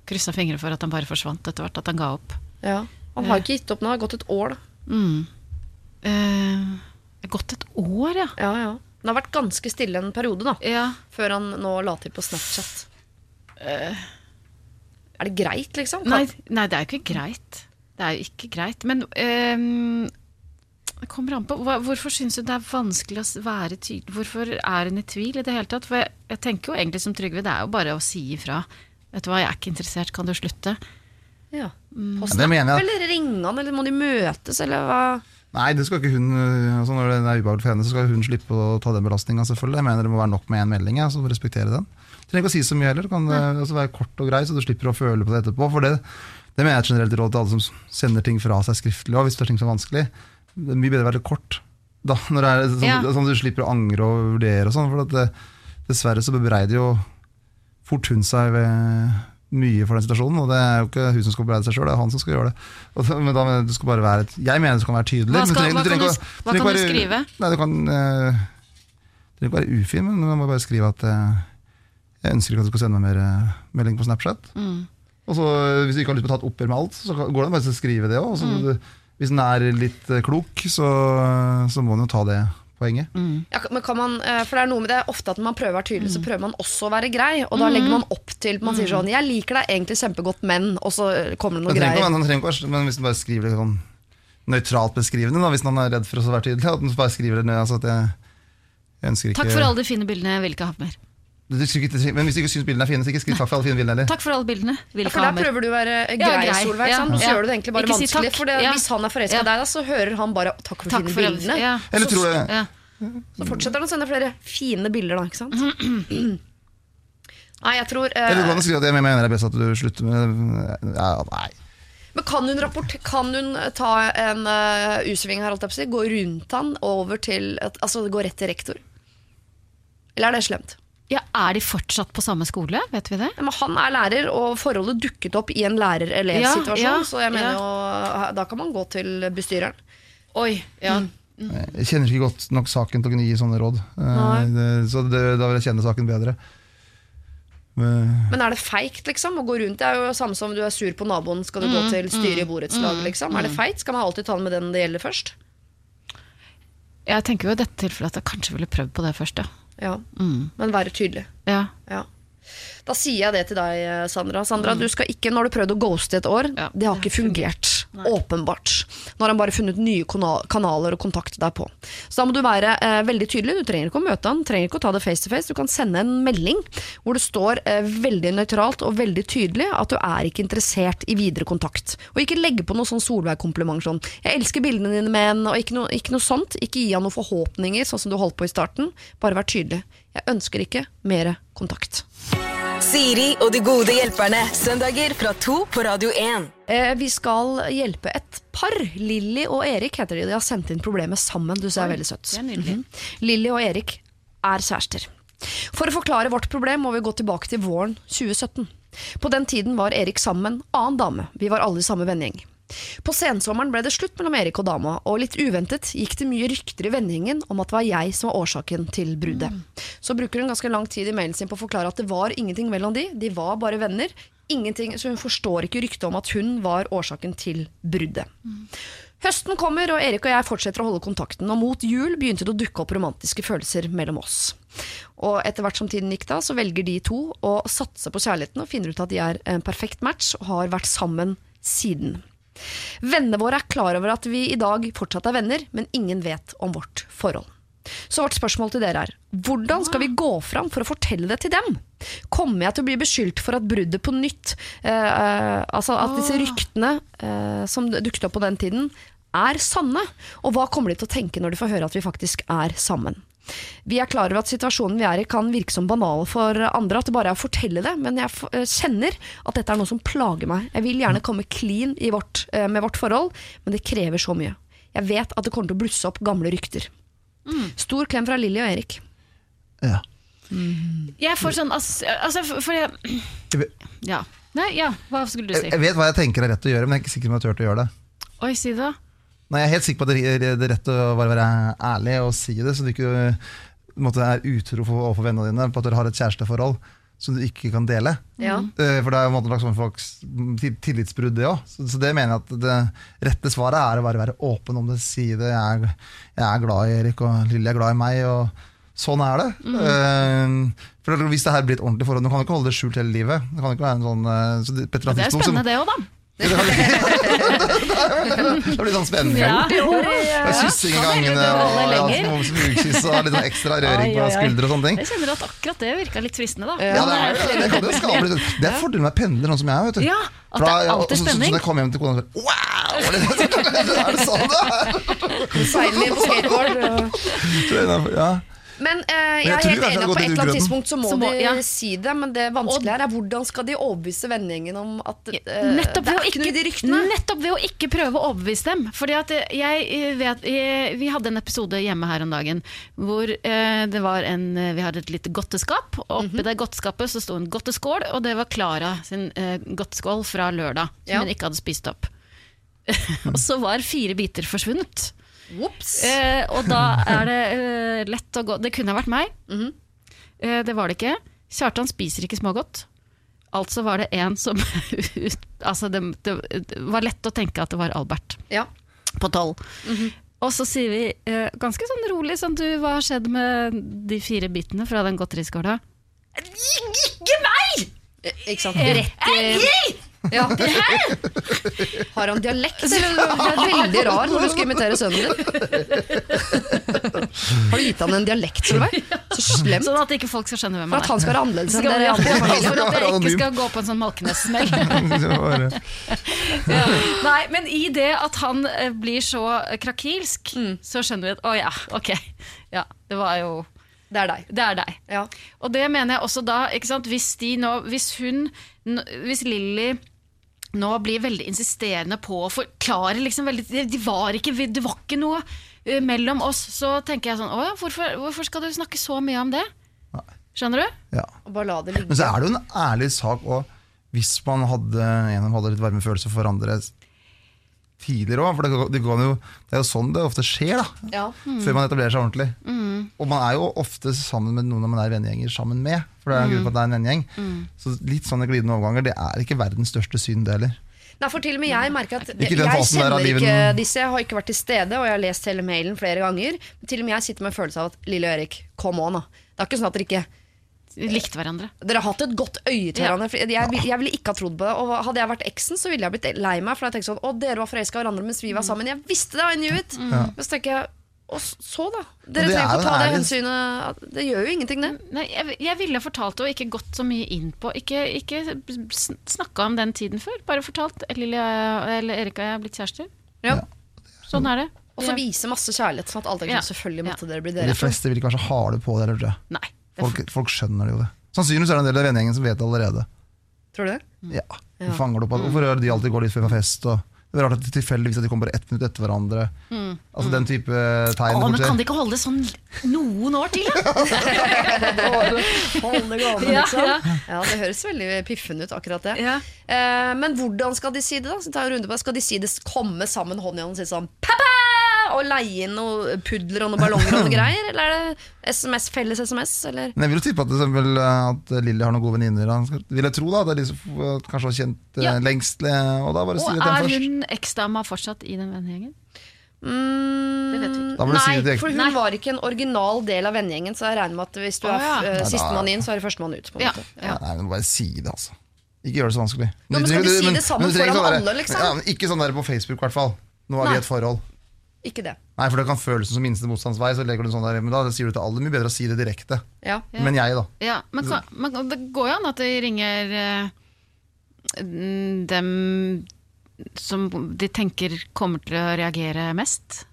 kryssa fingre for at han bare forsvant etter hvert, at han ga opp. Ja. Han har ikke gitt opp nå, det har gått et år. da. Mm. Eh, det er gått et år, ja. Ja, ja. Det har vært ganske stille en periode, da. ja. Før han nå la til på Snapchat. er det greit, liksom? Kan- Nei, nei, det er jo ikke greit. Det er jo ikke greit. Men ehm, det kommer an på. Hva, hvorfor syns du det er vanskelig å s- være tydelig? Hvorfor er hun i tvil i det hele tatt? For jeg, jeg tenker jo egentlig som Trygve, det er jo bare å si ifra. Vet du hva, jeg er ikke interessert, kan du slutte? Ja. På Snap, det mener jeg. eller ringer han, eller må de møtes, eller hva? Nei, det skal ikke hun, øh, altså når det er ubehagelig for henne, så skal hun slippe å ta den belastninga, selvfølgelig. Jeg mener det må være nok med én melding, ja, så respektere den. Du trenger ikke å si så mye heller, det kan øh, altså være kort og grei, så du slipper å føle på det etterpå. For det, det mener jeg er et generelt råd til alle som sender ting fra seg skriftlig, og hvis det er ting som er vanskelig. Det er mye bedre å være kort, da, når det er sånn, Ja. sånn at du slipper å angre og vurdere og sånn, for at det, dessverre så bebreider jo fort hun seg ved mye for den situasjonen, og det er jo ikke hun som skal bebreide seg sjøl, det er han som skal gjøre det. Og da, men da du skal bare være Jeg mener du skal være tydelig. Hva, men du du du, hva kan du være- skrive? Nei, du kan uh, Du trenger ikke være ufin, men du må bare skrive at uh, jeg ønsker ikke at du skal sende meg mer uh, melding på Snapchat. Mm. Og så Hvis du ikke har lyst til å ta et oppgjør med alt, så går det bare til å skrive det òg. Mm. Hvis den er litt klok, så, så må den jo ta det poenget. Ja, men kan man, eh, for det er noe med det ofte at når man prøver å være tydelig, Mm. så prøver man også å være grei. Og da legger man opp til Man sier sånn 'Jeg liker deg egentlig kjempegodt, men' Og så eh, kommer det noe greier. men, trenger ikke, være- men hvis man bare skriver det sånn nøytralt beskrivende, da, hvis man er redd for å være tydelig, at man bare skriver det ned altså at jeg, jeg ønsker ikke Takk for alle de fine bildene, jeg vil ikke ha mer. Men hvis du ikke syns bildene er fine, så ikke skriv takk for alle fine bildene heller. Takk for alle bildene, vil Ja, for der prøver du å være grei, Ja, grei. Solveig. Ja. Og så gjør du det egentlig bare Ikke vanskelig. Si For det, Ja. hvis han er forelska Ja. i deg, da, så hører han bare 'takk for Takk fine for bildene'. Ja. Eller tror du Ja. Så fortsetter han å sende flere fine bilder, da. ikke sant? Nei, jeg tror eh, Eller du kan at jeg mener det er best at du slutter med ja, Nei. Men kan hun, rapport, kan hun ta en uh, U-sving her? Gå rundt han over til Altså gå rett til rektor? Eller er det slemt? Ja, Er de fortsatt på samme skole? Vet vi det? Ja, men han er lærer, og forholdet dukket opp i en lærer-elev-situasjon. Ja, ja, så jeg mener ja. jo Da kan man gå til bestyreren. Oi, ja. Jeg kjenner ikke godt nok saken til å kunne gi sånne råd. Eh, Nei. så det, da vil jeg kjenne saken bedre. Men, Men er det feigt, liksom? Å gå rundt? Det er jo samme som du er sur på naboen, skal du gå til styret i borettslaget, liksom? Er det feigt? Skal man alltid ta den med den det gjelder først? Jeg tenker jo i dette tilfellet at jeg kanskje ville prøvd på det først, ja. Ja. Mm. Men være tydelig. ja. Ja. Da sier jeg det til deg, Sandra. Sandra. mm. du skal ikke, Nå har du prøvd å ghoste i et år. Ja, det har ikke fungert. Åpenbart. Nå har han bare funnet nye kanaler å kontakte deg på. Så da må du være eh, veldig tydelig. Du trenger ikke å møte han, trenger ikke å ta det face to face. Du kan sende en melding hvor det står eh, veldig nøytralt og veldig tydelig at du er ikke interessert i videre kontakt. Og ikke legge på noe sånn Solveig-kompliment sånn 'Jeg elsker bildene dine, men' og ikke noe, ikke noe sånt. Ikke gi han noen forhåpninger, sånn som du holdt på i starten. Bare vær tydelig. Jeg ønsker ikke mer kontakt. Siri og de gode hjelperne. Søndager fra to på Radio 1. Eh, vi skal hjelpe et par. Lilly og Erik heter de. De har sendt inn problemet sammen. Du ser er veldig søtt. Mm -hmm. Lilly og Erik er kjærester. For å forklare vårt problem må vi gå tilbake til våren 2017. På den tiden var Erik sammen med en annen dame. Vi var alle i samme vennegjeng. På sensommeren ble det slutt mellom Erik og dama, og litt uventet gikk det mye rykter i vennegjengen om at det var jeg som var årsaken til bruddet. Så bruker hun ganske lang tid i mailen sin på å forklare at det var ingenting mellom de, de var bare venner. Ingenting, så hun forstår ikke ryktet om at hun var årsaken til bruddet. Høsten kommer, og Erik og jeg fortsetter å holde kontakten, og mot jul begynte det å dukke opp romantiske følelser mellom oss. Og etter hvert som tiden gikk da, så velger de to å satse på kjærligheten og finner ut at de er en perfekt match, og har vært sammen siden. Vennene våre er klar over at vi i dag fortsatt er venner, men ingen vet om vårt forhold. Så vårt spørsmål til dere er, hvordan skal vi gå fram for å fortelle det til dem? Kommer jeg til å bli beskyldt for at bruddet på nytt, eh, eh, altså at disse ryktene eh, som dukket opp på den tiden, er sanne? Og hva kommer de til å tenke når de får høre at vi faktisk er sammen? Vi er klar over at situasjonen vi er i kan virke som banal for andre, at det bare er å fortelle det, men jeg eh, kjenner at dette er noe som plager meg. Jeg vil gjerne komme clean i vårt, eh, med vårt forhold, men det krever så mye. Jeg vet at det kommer til å blusse opp gamle rykter. Stor klem fra Lilly og Erik. Ja. Jeg får sånn altså, for, jeg, Ja. Nei, ja, hva skulle du si? jeg vet hva jeg tenker er rett å gjøre, men jeg er ikke sikker på om jeg tør å gjøre det. Oi, si det. Nei, Jeg er helt sikker på at det er rett å bare være ærlig og si det, så du ikke måte, er utro for- overfor vennene dine på at dere har et kjæresteforhold som du ikke kan dele. Ja. Eh, For det er jo en slags til- tillitsbrudd, det òg. Så, det mener jeg at det rette svaret er å bare være åpen om det. Si det. Jeg er, jeg er glad i Erik, og Lilly er glad i meg. og Sånn er det. Eh, for Hvis det her blir et ordentlig forhold Du kan ikke holde det skjult hele livet. Det kan ikke være en sånn eh, så det, Det er spennende, det òg, da. Det blir sånn spennende. Ja. Det er kyssing i gangene og ja, små smugkyss og litt sånn ekstra røring på skuldre og sånne ting. Jeg kjenner at akkurat det virka litt fristende, da. Ja, det er, det, kan det, skape litt- det er fordelen med pendler, sånn som jeg er. Vet du. Ja, at det er alltid spenning. så- så-. Så, jeg kom hjem til kona og sa Wow! Er det sånn det er? Seiler inn skateboard. er Ja. Men eh, jeg jeg er helt enig at på et eller annet tidspunkt så må, Så må- de ja. si det, men det vanskelige her er hvordan skal de overbevise vennegjengen om at eh, Nettopp det er ikke noe i de ryktene? nettopp ved å ikke prøve å overbevise dem. Fordi at jeg vet, jeg, Vi hadde en episode hjemme her om dagen hvor eh, det var en, vi hadde et lite godteskap. Og mm -hmm. det godteskapet så sto en godteskål, og det var Klara sin eh, godteskål fra lørdag. Som Ja. hun ikke hadde spist opp. og så var fire biter forsvunnet. Eh, og da er det eh, lett å gå Det kunne ha vært meg. Mhm. eh, det var det ikke. Kjartan spiser ikke smågodt. Altså var det en som altså det, det, det var lett å tenke at det var Albert Ja. på tolv. Mhm. Og så sier vi eh, ganske sånn rolig sånn, du, Hva har skjedd med de fire bitene fra den godteriskåla? Ikke meg! Eh, Ikke sant? Rett i ja. Har han dialekt, eller? Du er veldig rar når du skal imitere sønnen din. Har du gitt han en dialekt, Solveig? Så slemt. Sånn at ikke folk skal skjønne hvem han er. For at han skal være annerledes enn dere andre for at jeg ikke skal gå på en sånn Malkenes-smell. Ja. Nei, men i det at han eh, blir så krakilsk, så skjønner vi at å ja, ok. Ja, det var jo Det er deg. Det er deg. Ja. Og det mener jeg også da, ikke sant? Hvis de nå Hvis hun Hvis Lilly nå blir veldig insisterende på å forklare liksom veldig Det de var ikke, det var ikke noe eh, mellom oss, så tenker jeg sånn Å ja, hvorfor, hvorfor skal du snakke så mye om det? Skjønner du? Ja. Og bare la det ligge. Men så er det jo en ærlig sak og hvis man hadde, hadde litt varme følelser for andre tidligere òg. For det, jo, det er jo sånn det ofte skjer, da. Ja. Før man etablerer seg ordentlig. Og man er jo ofte sammen med noen man er vennegjenger sammen med. For det er en grunn for at det er en vennegjeng. Så litt sånne glidende overganger, det er ikke verdens største synd, det heller. Nei, for til og med jeg merker at jeg kjenner ikke disse, jeg har ikke vært til stede, og jeg har lest hele mailen flere ganger. Men til og med jeg sitter med en følelse av at Lille Erik, kom on, da. Det er ikke sånn at dere ikke Likte hverandre. Dere har hatt et godt øye til hverandre. Jeg, jeg, ville ikke ha trodd på det. Og hadde jeg vært eksen, så ville jeg blitt lei meg. For jeg tenkte sånn, å dere var forelska i hverandre mens vi var sammen. Jeg visste det, I knew it. Ja. Men så tenker jeg, og så da? Dere trenger er ikke å ta det hensynet. Det gjør jo ingenting, det. Nei, jeg, jeg ville fortalt det og ikke gått så mye inn på Ikke, ikke snakka om den tiden før. Bare fortalt Lilja eller Erika og jeg er blitt kjærester. Ja. Sånn er det. Og så vise masse kjærlighet, sånn at alle tenker Ja. selvfølgelig måtte dere bli dere. De fleste vil kanskje ha det på dere, eller tror jeg. Nei. Folk, folk skjønner det jo det. Sannsynligvis er det en del av vennegjengen som vet det allerede. Tror du det? Ja, Ja. fanger det opp at, Hvorfor er det de alltid går litt før på fest? Og Det er rart at det tilfeldigvis at de kommer bare ett minutt etter hverandre. Altså Den type tegn. Å, men kan de ikke holde det sånn noen år til, da? Holde gående, Ja, liksom. ja. Ja, det høres veldig piffen ut, akkurat det. Ja. Eh, men hvordan skal de si det, da? Så tar jeg en runde på. Skal de si det komme sammen hånd i hånd og si sånn Pappa! Og leie inn noen pudler og noen ballonger og noe greier? Eller er det SMS, felles SMS? Eller? Men jeg vil jo tippe at, det eksempel, eh, at Lilly har noen gode venninner. Vil jeg tro da, Det er de som kanskje har kjent eh, Ja. lengst. eh, Og da bare si Og er hun eksdama fortsatt i den vennegjengen? Mm, Det vet vi ikke. Du Nei, for hun Nei. var ikke en original del av vennegjengen, så jeg regner med at hvis du er er ja. uh, sistemann inn, så er det førstemann ut. På en Ja, måte. ja. Nei, men bare si det, altså. Ikke gjør det så vanskelig. Jo, men skal du- du si det sammen du foran alle, liksom? Ja, ikke sånn der på Facebook, i hvert fall. Nå har vi et forhold. Ikke det. Nei, for det kan føles som minste så legger du sånn der, men da sier du til alle, mye bedre å si det direkte. Ja. Ja. Men jeg, da. Ja, men, kan, men det går jo an at de ringer eh, dem som de tenker kommer til å reagere mest?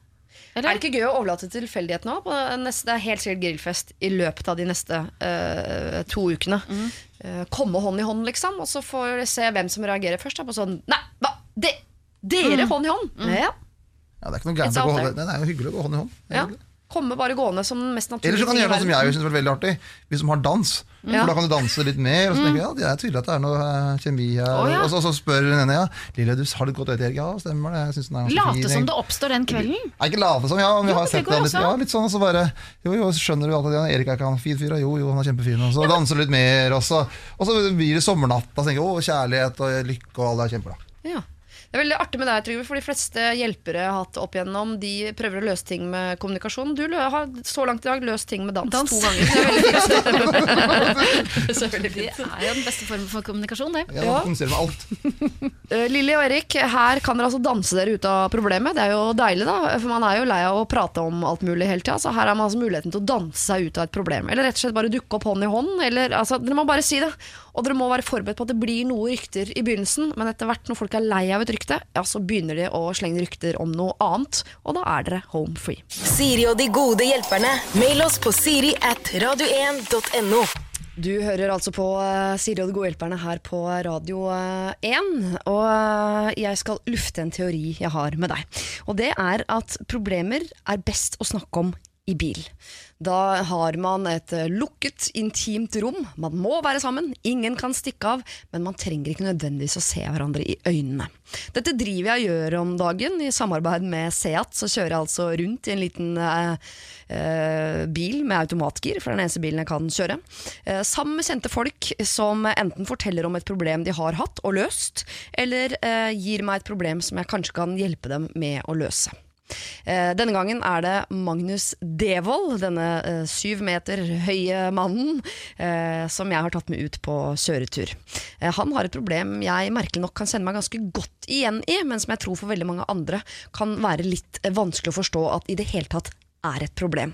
Er det ikke gøy å overlate til tilfeldighet nå? På neste, det er helt sikkert grillfest i løpet av de neste eh, to ukene. Mm. Eh, komme hånd i hånd, liksom, og så får vi se hvem som reagerer først. Da, på sånn Nei, hva? De, dere Mm. hånd i hånd? Ja. Ja, det er ikke noe gærent å gå hånd. Nei, Det er jo hyggelig å gå hånd i hånd. Ja. Komme bare gående som den mest naturlige Eller så kan du gjøre noe som jeg syns var veldig artig. Vi som har dans. Ja. For da kan du danse litt mer. Og så tenker jeg, ja, det er tydelig at det er noe eh, kjemi her. Oh, ja. Og så, så spør den ene ja, Lille, du har litt godt øye til Erik. Ja, stemmer det. Jeg synes den er late fin. Som det oppstår den kvelden? Nei, ikke late som, ja. Vi Jo, har sett den litt, ja, litt sånn, og så bare Jo, jo, skjønner du alltid ja, Erik er ikke han fin fyr, jo, jo, han er kjempefin. Og så danser du litt mer, og så, og så blir det sommernatt. Og så tenker jeg, å, kjærlighet og lykke, og alle er kjempebra. Ja. Det er veldig artig med deg, Trygve, for de fleste hjelpere jeg har hatt opp igjennom, de prøver å løse ting med kommunikasjon. Du har så langt i dag løst ting med dans, Dans. to ganger. Det er veldig fint. Det er jo den beste formen for kommunikasjon, det. Jeg Ja. kommunisere med alt. Eh, Lilly og Erik, her kan dere altså danse dere ut av problemet. Det er jo deilig, da. For man er jo lei av å prate om alt mulig hele tida. Så her har man altså muligheten til å danse seg ut av et problem. Eller rett og slett bare dukke opp hånd i hånd. Eller, altså, dere må bare si det. Og dere må være forberedt på at det blir noe rykter i begynnelsen. Men etter hvert, når folk er lei av et rykte, ja, så begynner de å slenge rykter om noe annet. Og da er dere home free. Siri og de gode hjelperne. Mail oss på siri at radio1.no. Du hører altså på eh, Siri og de gode hjelperne her på Radio eh, 1. Og eh, jeg skal lufte en teori jeg har med deg. Og det er at problemer er best å snakke om i bil. Da har man et eh, lukket, intimt rom. Man må være sammen, ingen kan stikke av, men man trenger ikke nødvendigvis å se hverandre i øynene. Dette driver jeg og gjør om dagen. I samarbeid med Seat så kjører jeg altså rundt i en liten eh, eh, bil med automatgir, for det er den eneste bilen jeg kan kjøre. Eh, sammen med kjente folk som enten forteller om et problem de har hatt og løst, eller eh, gir meg et problem som jeg kanskje kan hjelpe dem med å løse. Eh, Denne gangen er det Magnus Devold, denne eh, syv meter høye mannen, eh, som jeg har tatt med ut på kjøretur. Han har et problem jeg merkelig nok kan kjenne meg ganske godt igjen i, men som jeg tror for veldig mange andre kan være litt vanskelig å forstå at i det hele tatt er et problem.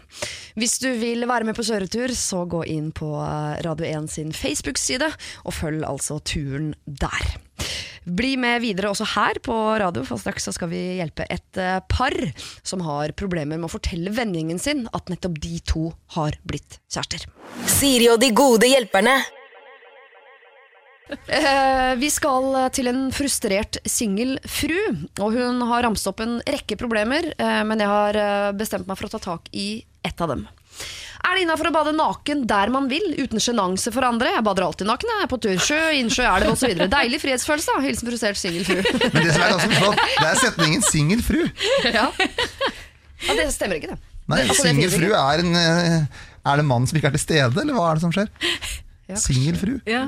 Hvis du vil være med på kjøretur, så gå inn på eh, Radio 1 sin Facebook-side, og følg altså turen der. Bli med videre også her på radio, for straks skal vi hjelpe et eh, par som har problemer med å fortelle vennegjengen sin at nettopp de to har blitt kjærester. Siri og de gode hjelperne. Eh, vi skal til en frustrert singel fru, og hun har ramset opp en rekke problemer, eh, men jeg har eh, bestemt meg for å ta tak i ett av dem. Er det innafor å bade naken der man vil, uten sjenanse for andre? Jeg bader alltid naken, jeg. På tursjø, innsjø, elv osv. Deilig frihetsfølelse, da. Hilsen frustrert singel fru. Men det som er ganske flott, det er setningen 'singel fru'. ja. ja, det stemmer ikke, det. Nei, Altså, singel fru er en Er det mannen som ikke er til stede, eller hva er det som skjer? Ja. Singel fru. Ja.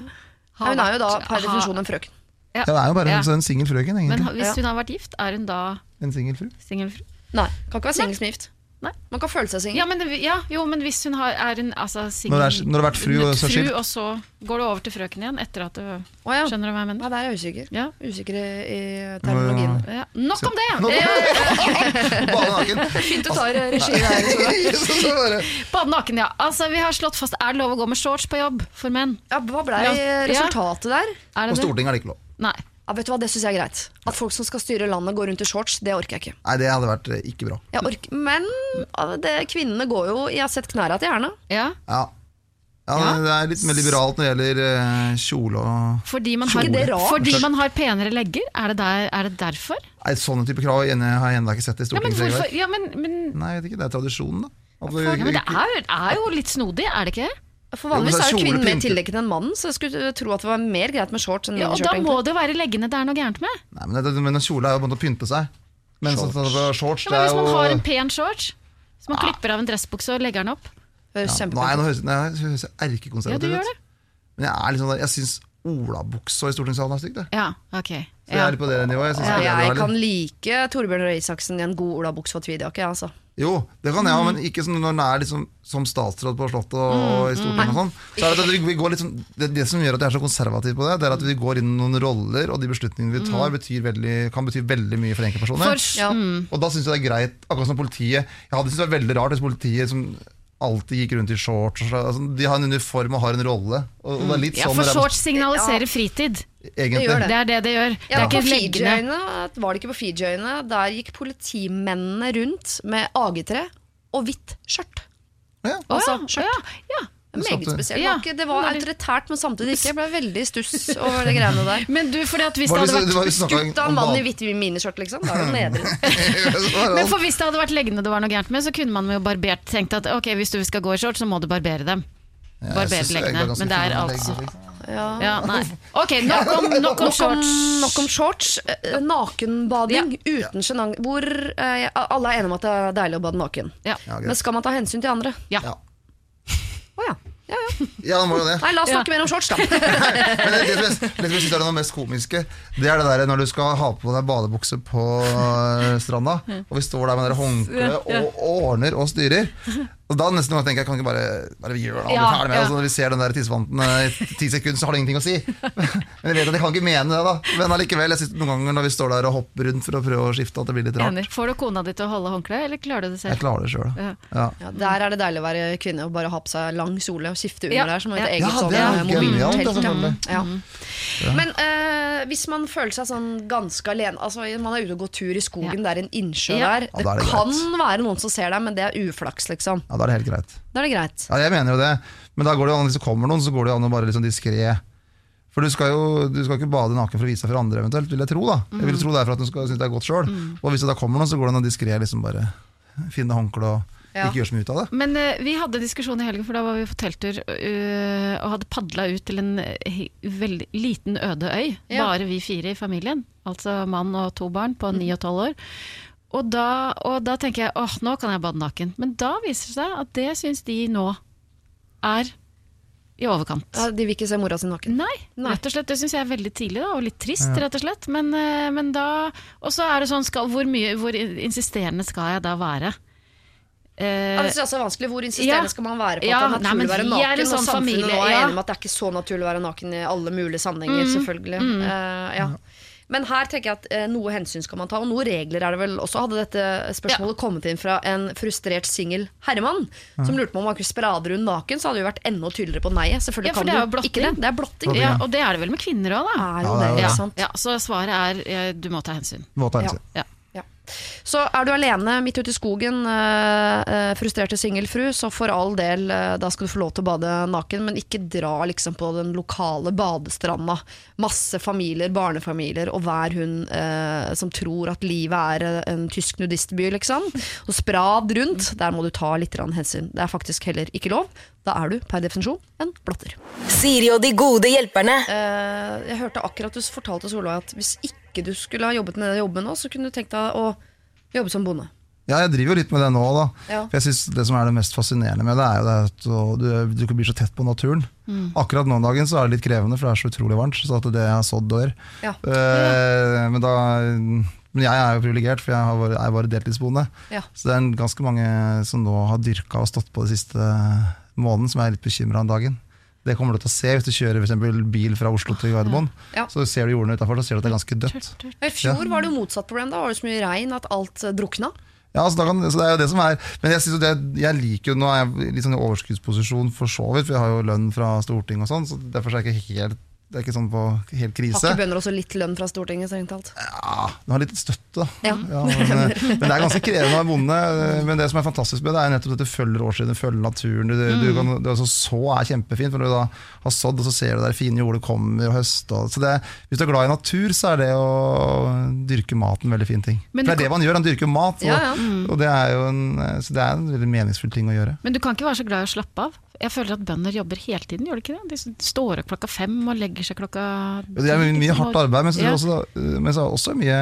Ja, hun er jo da vært- per definisjon en frøken. Ja, det er jo bare Ja. en, en singel frøken, Men egentlig. ha- hvis hun har vært gift, er hun da En singel fru. singelfru? Nei, kan ikke være singel som gift. Nei. Man kan føle seg singel. Ja, men, det- ja, jo, men hvis hun har, er en altså, singel Når det er- når det har vært fru og så skilt. og så går du over til frøken igjen etter at du Å, ja. Skjønner du hva jeg mener? Ja, der er jeg usikker. Ja. Usikker i, i terminologien. Ja. Nok om det! Nå- Eh, naken. Fint du tar regi der. Sora. Så- så bare- Bade naken, ja. Altså, vi har slått fast Er det lov å gå med shorts på jobb for menn? Ja, hva ble Ja. resultatet der? Er På det det? Stortinget er det ikke lov. Nei. Ja, vet du hva, Det syns jeg er greit. At folk som skal styre landet går rundt i shorts, det orker jeg ikke. Nei, det hadde vært eh, ikke bra. Jeg orker, men det, kvinnene går jo Jeg har sett knæra til Erna. Ja. Ja. Ja, Ja. Det er litt mer liberalt når det gjelder eh, kjole og Fordi man, har, rart? fordi man har penere legger? Er det, der, er det derfor? Nei, Sånne type krav har jeg ennå- ikke sett i Ja, men hvorfor? Ja, men, men, Nei, jeg vet ikke, det er tradisjonen, da. Altså, ja, men det er, er jo litt snodig, er det ikke? For Vanligvis er jo kvinnen mer tildekket enn mannen, så jeg skulle tro at det var mer greit med shorts enn Ja, og da må egentlig. det jo være leggene det er noe gærent med. Nei, men, det, men en kjole er jo bare å pynte seg. Men sånn at det er shorts, Ja, det men hvis man jo har en pen shorts, så man klipper av en dressbukse og legger den opp ja, Nei, Nå er høres jeg Ja, erkekonservativ ut. det. Men jeg er liksom sånn der, jeg syns olabuksa i stortingssalen er stygt. jeg. Ja, ok. Så jeg Ja. er litt på det nivået. Jeg, Ja, er jeg kan like Torbjørn Røe Isaksen i en god olabukse og tweedjakke. jeg, Altså. Jo, det kan jeg Mm. ha, men ikke sånn når den er liksom, som statsråd på Slottet og, og i Stortinget og sånn. Så er det, at vi, går litt sånn, det, det som gjør at jeg er så konservativ på det, det er at vi går inn i noen roller, og de beslutningene vi tar, betyr veldig, kan bety veldig mye for enkeltpersoner. Mm. For, Ja. mm, Og da syns jeg det er greit, akkurat som politiet Jeg hadde syntes det var veldig rart hvis politiet som alltid gikk rundt i shorts og så, altså, De har en uniform og har en rolle. Og, og det er litt ja, sånn for shorts signaliserer fritid. egentlig. Det gjør Det er det det gjør. Det Ja, er ikke leggene. Var det ikke på Fiji-øyene. Der gikk politimennene rundt med AG3 og hvitt skjørt. Ja. Altså, ja, skjørt. ja, ja. Meget spesielt. Det Ja. det var autoritært, men samtidig ikke. Jeg ble veldig i stuss over de greiene der. Men du, fordi at hvis det det, hadde vært var, Skutt av en mann i hvitt miniskjørt, liksom. Da er det nedre. Men for hvis det hadde vært leggene det var noe gærent med, så kunne man jo barbert tenkt at ok, hvis du skal gå i shorts, så må du barbere dem. Ja, barbere leggene, men det er altså-. Ja. Ja, nei. Ok, nok om, nok om shorts. nok om shorts. Nakenbading Nakenbading uten sjenanse. Hvor eh, alle er enige om at det er deilig å bade naken. Ja. Ja. Men skal man ta hensyn til andre? Ja. Ja. Å ja. ja, ja. Ja, må jo det. Nei, la oss Ja. snakke mer om shorts, da. Men det, det, det, det, det det, er det mest komiske, det er det der når du skal ha på deg badebukse på øh, stranda, og vi står der med håndkle og ordner og styrer. Og da nesten tenker jeg, kan ikke bare, bare gjøre det, Ja, ferdig med ja. altså, når vi ser den der tissevanten i ti sekunder, så har det ingenting å si. Men jeg vet at jeg kan ikke mene det, da. Men allikevel, jeg synes noen ganger når vi står der og hopper rundt for å prøve å skifte, at det blir litt rart. Enig. Får du kona di til å holde håndkleet, eller klarer du det selv? Jeg klarer det sjøl, da. Ja. Ja. Ja, der er det deilig å være kvinne og bare ha på seg lang kjole og skifte under Ja. der. Som et Ja. eget Ja, sånn det er eh, genialt, det, mobiltelt. selvfølgelig. Ja. Men eh, hvis man føler seg sånn ganske alene Altså Man er ute og går tur i skogen, det er en innsjø Ja. der. Ja, Det, er det kan være noen som ser deg, men det er uflaks, liksom. Ja, da er det helt greit. Da er det greit. Ja, jeg mener jo det. Men da går det jo an, hvis det kommer noen, så går det jo an å bare liksom diskré. For du skal jo du skal ikke bade naken for å vise deg for andre, eventuelt, vil jeg tro. da Jeg vil tro det er for at du skal synes det er godt sjøl. Og hvis det da kommer noen, så går det an å diskré liksom bare finne håndkle og Ja. ikke gjøre så mye ut av det. Men uh, vi hadde diskusjon i helgen, for da var vi på telttur uh, og hadde padla ut til en eh, veldig liten øde øy. Ja. Bare vi fire i familien. Altså mann og to barn på ni og tolv år. Og da, og da tenker jeg åh, nå kan jeg bade naken. Men da viser det seg at det syns de nå er i overkant. Ja, de vil ikke se mora si naken. Nei, Nei. rett og slett. Det syns jeg er veldig tidlig, da, og litt trist, rett og slett. Men, eh, men da Og så er det sånn, skal, hvor, mye, hvor insisterende skal jeg da være? Eh, Ja, det synes jeg også er vanskelig. Hvor insisterende Ja. skal man være på Ja, at det er naturlig å være er naken? sånn og samfunnet familie, nå er ja. enig med at det er ikke så naturlig å være naken i alle mulige sammenhenger, Mm. selvfølgelig. Eh, ja. Men her tenker jeg at eh, noe hensyn skal man ta, og noen regler er det vel også. Hadde dette spørsmålet kommet inn fra en frustrert singel herremann som lurte på om man kunne sprade rundt naken, så hadde vi vært enda tydeligere på nei. Selvfølgelig Ja, for kan det er du jo blotting. ikke det. Det er blotting. ja, og det er det vel med kvinner òg, da. Er jo Ja, det, det Ja, sant? ja, så svaret er eh, du må ta hensyn. Må ta Ja. hensyn. Ja. Så er du alene midt ute i skogen, eh, eh, frustrerte singelfru, så for all del, eh, da skal du få lov til å bade naken, men ikke dra liksom på den lokale badestranda. Masse familier, barnefamilier, og hver hun eh, som tror at livet er eh, en tysk nudistby, liksom. Og sprad rundt, der må du ta litt hensyn. Det er faktisk heller ikke lov. Da er du per definisjon en blotter. Siri og de gode hjelperne. Eh, jeg hørte akkurat du fortalte Solveig at hvis ikke du skulle ha jobbet med den jobben nå, så kunne du tenkt deg å jobbe som bonde. Ja, jeg driver jo litt med det nå, da. Ja. For jeg synes Det som er det mest fascinerende med det, er jo det at du, du ikke blir så tett på naturen. Akkurat nå om dagen så er det litt krevende, for det er så utrolig varmt. Så at det jeg har sådd, dør. Ja. Uh, men, da, men jeg er jo privilegert, for jeg har vært, er bare deltidsbonde. Ja. Så det er ganske mange som nå har dyrka og stått på det siste måneden, som er litt bekymra om dagen. Det kommer du til å se hvis du kjører for eksempel bil fra Oslo til Gardermoen. Ja. Så ser du jordene utafor, så ser du at det er ganske dødt. I fjor var det jo motsatt problem. Da var det så mye regn at alt eh, drukna. Ja, altså, kan, så det er jo det som er Men jeg, det, jeg liker jo Nå er jeg litt sånn i overskuddsposisjon for så vidt, for jeg har jo lønn fra Stortinget og sånn, så derfor er jeg ikke helt det er ikke sånn på helt Har krise. ikke bønder også litt lønn fra Stortinget, strengt talt? Ja, du har litt støtte, da. Ja. men, men det er ganske krevende å være bonde. Men det som er fantastisk med det, er nettopp at du følger årstiden, følger naturen. Du, du kan, du, altså, så er kjempefint, for når du da har sådd, og så ser du der fine jorder kommer, og høster. Så det, hvis du er glad i natur, så er det å dyrke mat en veldig fin ting. Men For det er det man gjør, han dyrker mat. Og, Ja, ja. og det er jo en, så det er en veldig meningsfull ting å gjøre. Men du kan ikke være så glad i å slappe av. Jeg føler at bønder jobber hele tiden, gjør de ikke det? De står opp klokka fem og legger seg klokka Det er mye, hardt arbeid, men så, er det også, men så er det også mye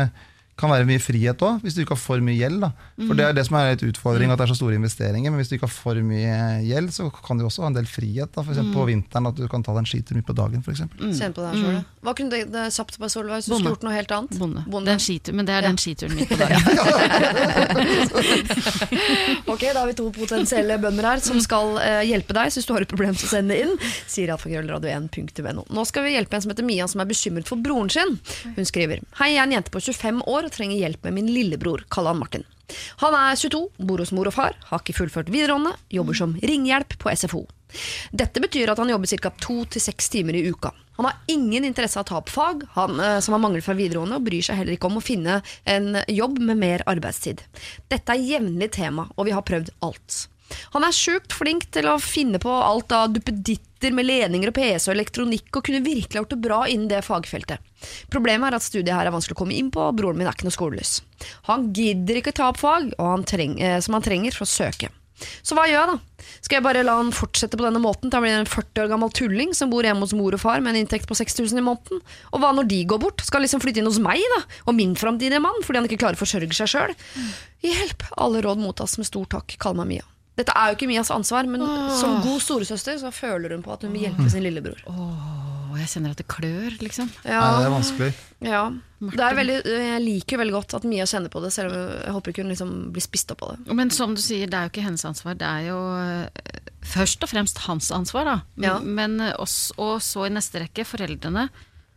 kan være mye frihet òg, hvis du ikke har for mye gjeld. Da. For Det er det som er litt utfordring, at det er så store investeringer. Men hvis du ikke har for mye gjeld, så kan du også ha en del frihet. Da. For eksempel på vinteren, at du kan ta deg en skitur midt på dagen. For. Kjenn på det her sjøl. Hva kunne det, det sapt på Solveig hvis du skulle gjort noe helt annet? bonde. Bonde. en skitur, men det er Ja. den skituren midt på dagen. Ok, Da har vi to potensielle bønder her som skal eh, hjelpe deg. Så hvis du har et problem, så send det inn. Sier alfakrøllradio1.no. Nå skal vi hjelpe en som heter Mia, som er bekymret for broren sin. Hun skriver Hei, jeg er en jente på 25 år trenger hjelp med min lillebror. kaller han Martin. Han er 22, bor hos mor og far, har ikke fullført videregående, jobber som ringhjelp på SFO. Dette betyr at han jobber ca. to til seks timer i uka. Han har ingen interesse av å ta opp fag, han, eh, som har mangel fra videregående, og bryr seg heller ikke om å finne en jobb med mer arbeidstid. Dette er jevnlig tema, og vi har prøvd alt. Han er sjukt flink til å finne på alt av duppeditter med ledninger og PC og elektronikk, og kunne virkelig gjort det bra innen det fagfeltet. Problemet er at studiet her er vanskelig å komme inn på, og broren min er ikke noe skolelys. Han gidder ikke ta opp fag han treng, eh, som han trenger for å søke. Så hva gjør jeg da? Skal jeg bare la han fortsette på denne måten til han blir en 40 år gammel tulling som bor hjemme hos mor og far med en inntekt på 6000 i måneden? Og hva når de går bort? Skal han liksom flytte inn hos meg da? Og min framtidige mann, fordi han ikke klarer å forsørge seg sjøl? Hjelp! Alle råd mottas med stor takk. Kall meg Mia. Dette er jo ikke Mias ansvar, men som god storesøster så føler hun på at hun vil hjelpe sin lillebror. Åh, jeg kjenner at det klør, liksom. Nei, det er vanskelig. Ja. Det er veldig, jeg liker jo veldig godt at Mia kjenner på det, selv om jeg håper ikke hun liksom blir spist opp av det. Men som du sier, det er jo ikke hennes ansvar. Det er jo eh, først og fremst hans ansvar, da. Men, Ja. men oss, og så i neste rekke foreldrene.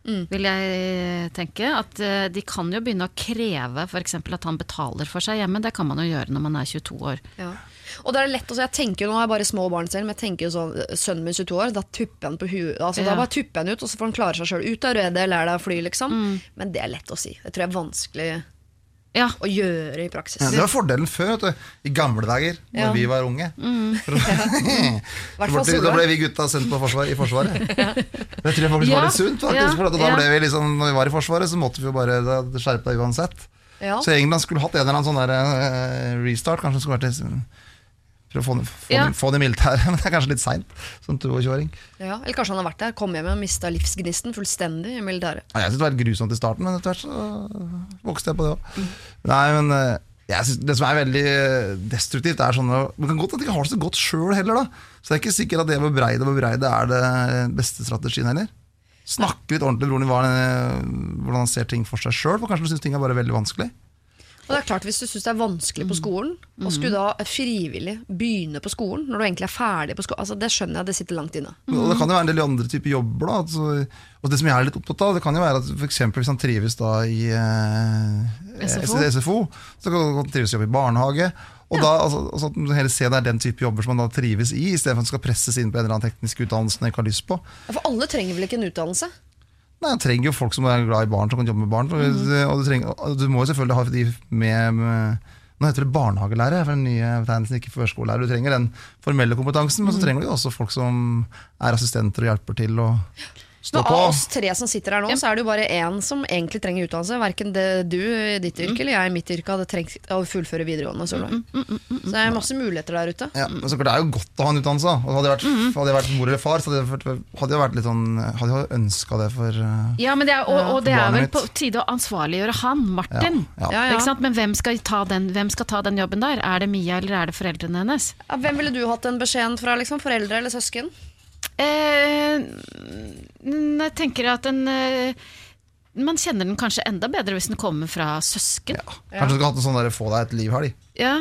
Mm. Vil jeg tenke at eh, De kan jo begynne å kreve f.eks. at han betaler for seg hjemme. Det kan man jo gjøre når man er 22 år. Ja. Og det er lett å si, jeg tenker jo, Nå har jeg bare små barn selv, men jeg tenker jo sånn Sønnen min 22 år, da tupper han på huet altså, Ja. Da bare tupper han ut, og så får han klare seg sjøl ut av røde, lær deg å fly, liksom. Men det er lett å si. Det tror jeg er vanskelig Ja, å gjøre i praksis. Ja, det var fordelen før, vet du. I gamle dager, da Ja. vi var unge. For, Hvert fall da ble vi gutta sendt på forsvar, i Forsvaret. Det tror jeg faktisk Ja, var litt sunt. faktisk, for da ja. ble vi liksom, når vi var i Forsvaret, så måtte vi jo bare skjerpe deg uansett. Ja. Så England skulle hatt en eller annen sånn der, uh, restart. Kanskje det skulle vært Prøve å få, få, Ja. få det i militæret, men det er kanskje litt seint. Som 22-åring. Ja. Eller kanskje han har vært der, kom hjem og mista livsgnisten fullstendig i militæret. Ja, Jeg syntes det var grusomt i starten, men etter hvert så vokste jeg på det òg. Nei, men synes det som er veldig eh, destruktivt, er sånn Man kan godt at de ikke har det så godt sjøl heller, da. Så det er ikke sikkert at det å bebreide og bebreide er det beste strategien heller. Snakke litt ordentlig med broren din hvordan han ser ting for seg sjøl, for kanskje du syns ting er bare veldig vanskelig. Og det er klart, Hvis du syns det er vanskelig på skolen, og skulle da frivillig begynne på skolen når du egentlig er ferdig på skolen, altså det skjønner jeg, det sitter langt inne. Og det kan jo være en del andre typer jobber. Da. Altså, og det som jeg er litt opptatt av, det kan jo være at for eksempel hvis han trives da i eh, SFO. SFO, så kan han trives i jobb i barnehage. Og da, altså, altså, heller ser det er den type jobber som man da trives i, istedenfor at man skal presses inn på en eller annen teknisk utdannelse man ikke har lyst på. Ja, For alle trenger vel ikke en utdannelse? Nei, Han trenger jo folk som er glad i barn, som kan jobbe med barn. For, og, du trenger, og du må jo selvfølgelig ha de med, med nå heter det barnehagelærer, for den nye betegnelsen, ikke førskolelærer. Du trenger den formelle kompetansen, men så trenger du jo også folk som er assistenter og hjelper til å på. av oss tre som sitter her nå, så er det jo bare én som egentlig trenger utdannelse. Verken du i ditt yrke eller jeg i mitt yrke hadde trengt å fullføre videregående. Solveig. Så det er masse muligheter der ute. Ja, men så klart, Det er jo godt å ha en utdannelse. Og hadde, jeg vært, hadde jeg vært mor eller far, så hadde jeg, hadde jeg vært litt sånn Hadde jeg ønska det for uh, Ja, men det er, og, og det er vel på tide å ansvarliggjøre han, Martin. Ja, ja. Ikke sant? Men hvem skal, ta den, hvem skal ta den jobben der? Er det Mia eller er det foreldrene hennes? Ja, hvem ville du hatt den beskjeden fra? liksom? Foreldre eller søsken? Eh, mm, jeg tenker at en eh, Man kjenner den kanskje enda bedre hvis den kommer fra søsken. ja. Kanskje du skulle hatt en sånn der, 'få deg et liv'-helg. Ja.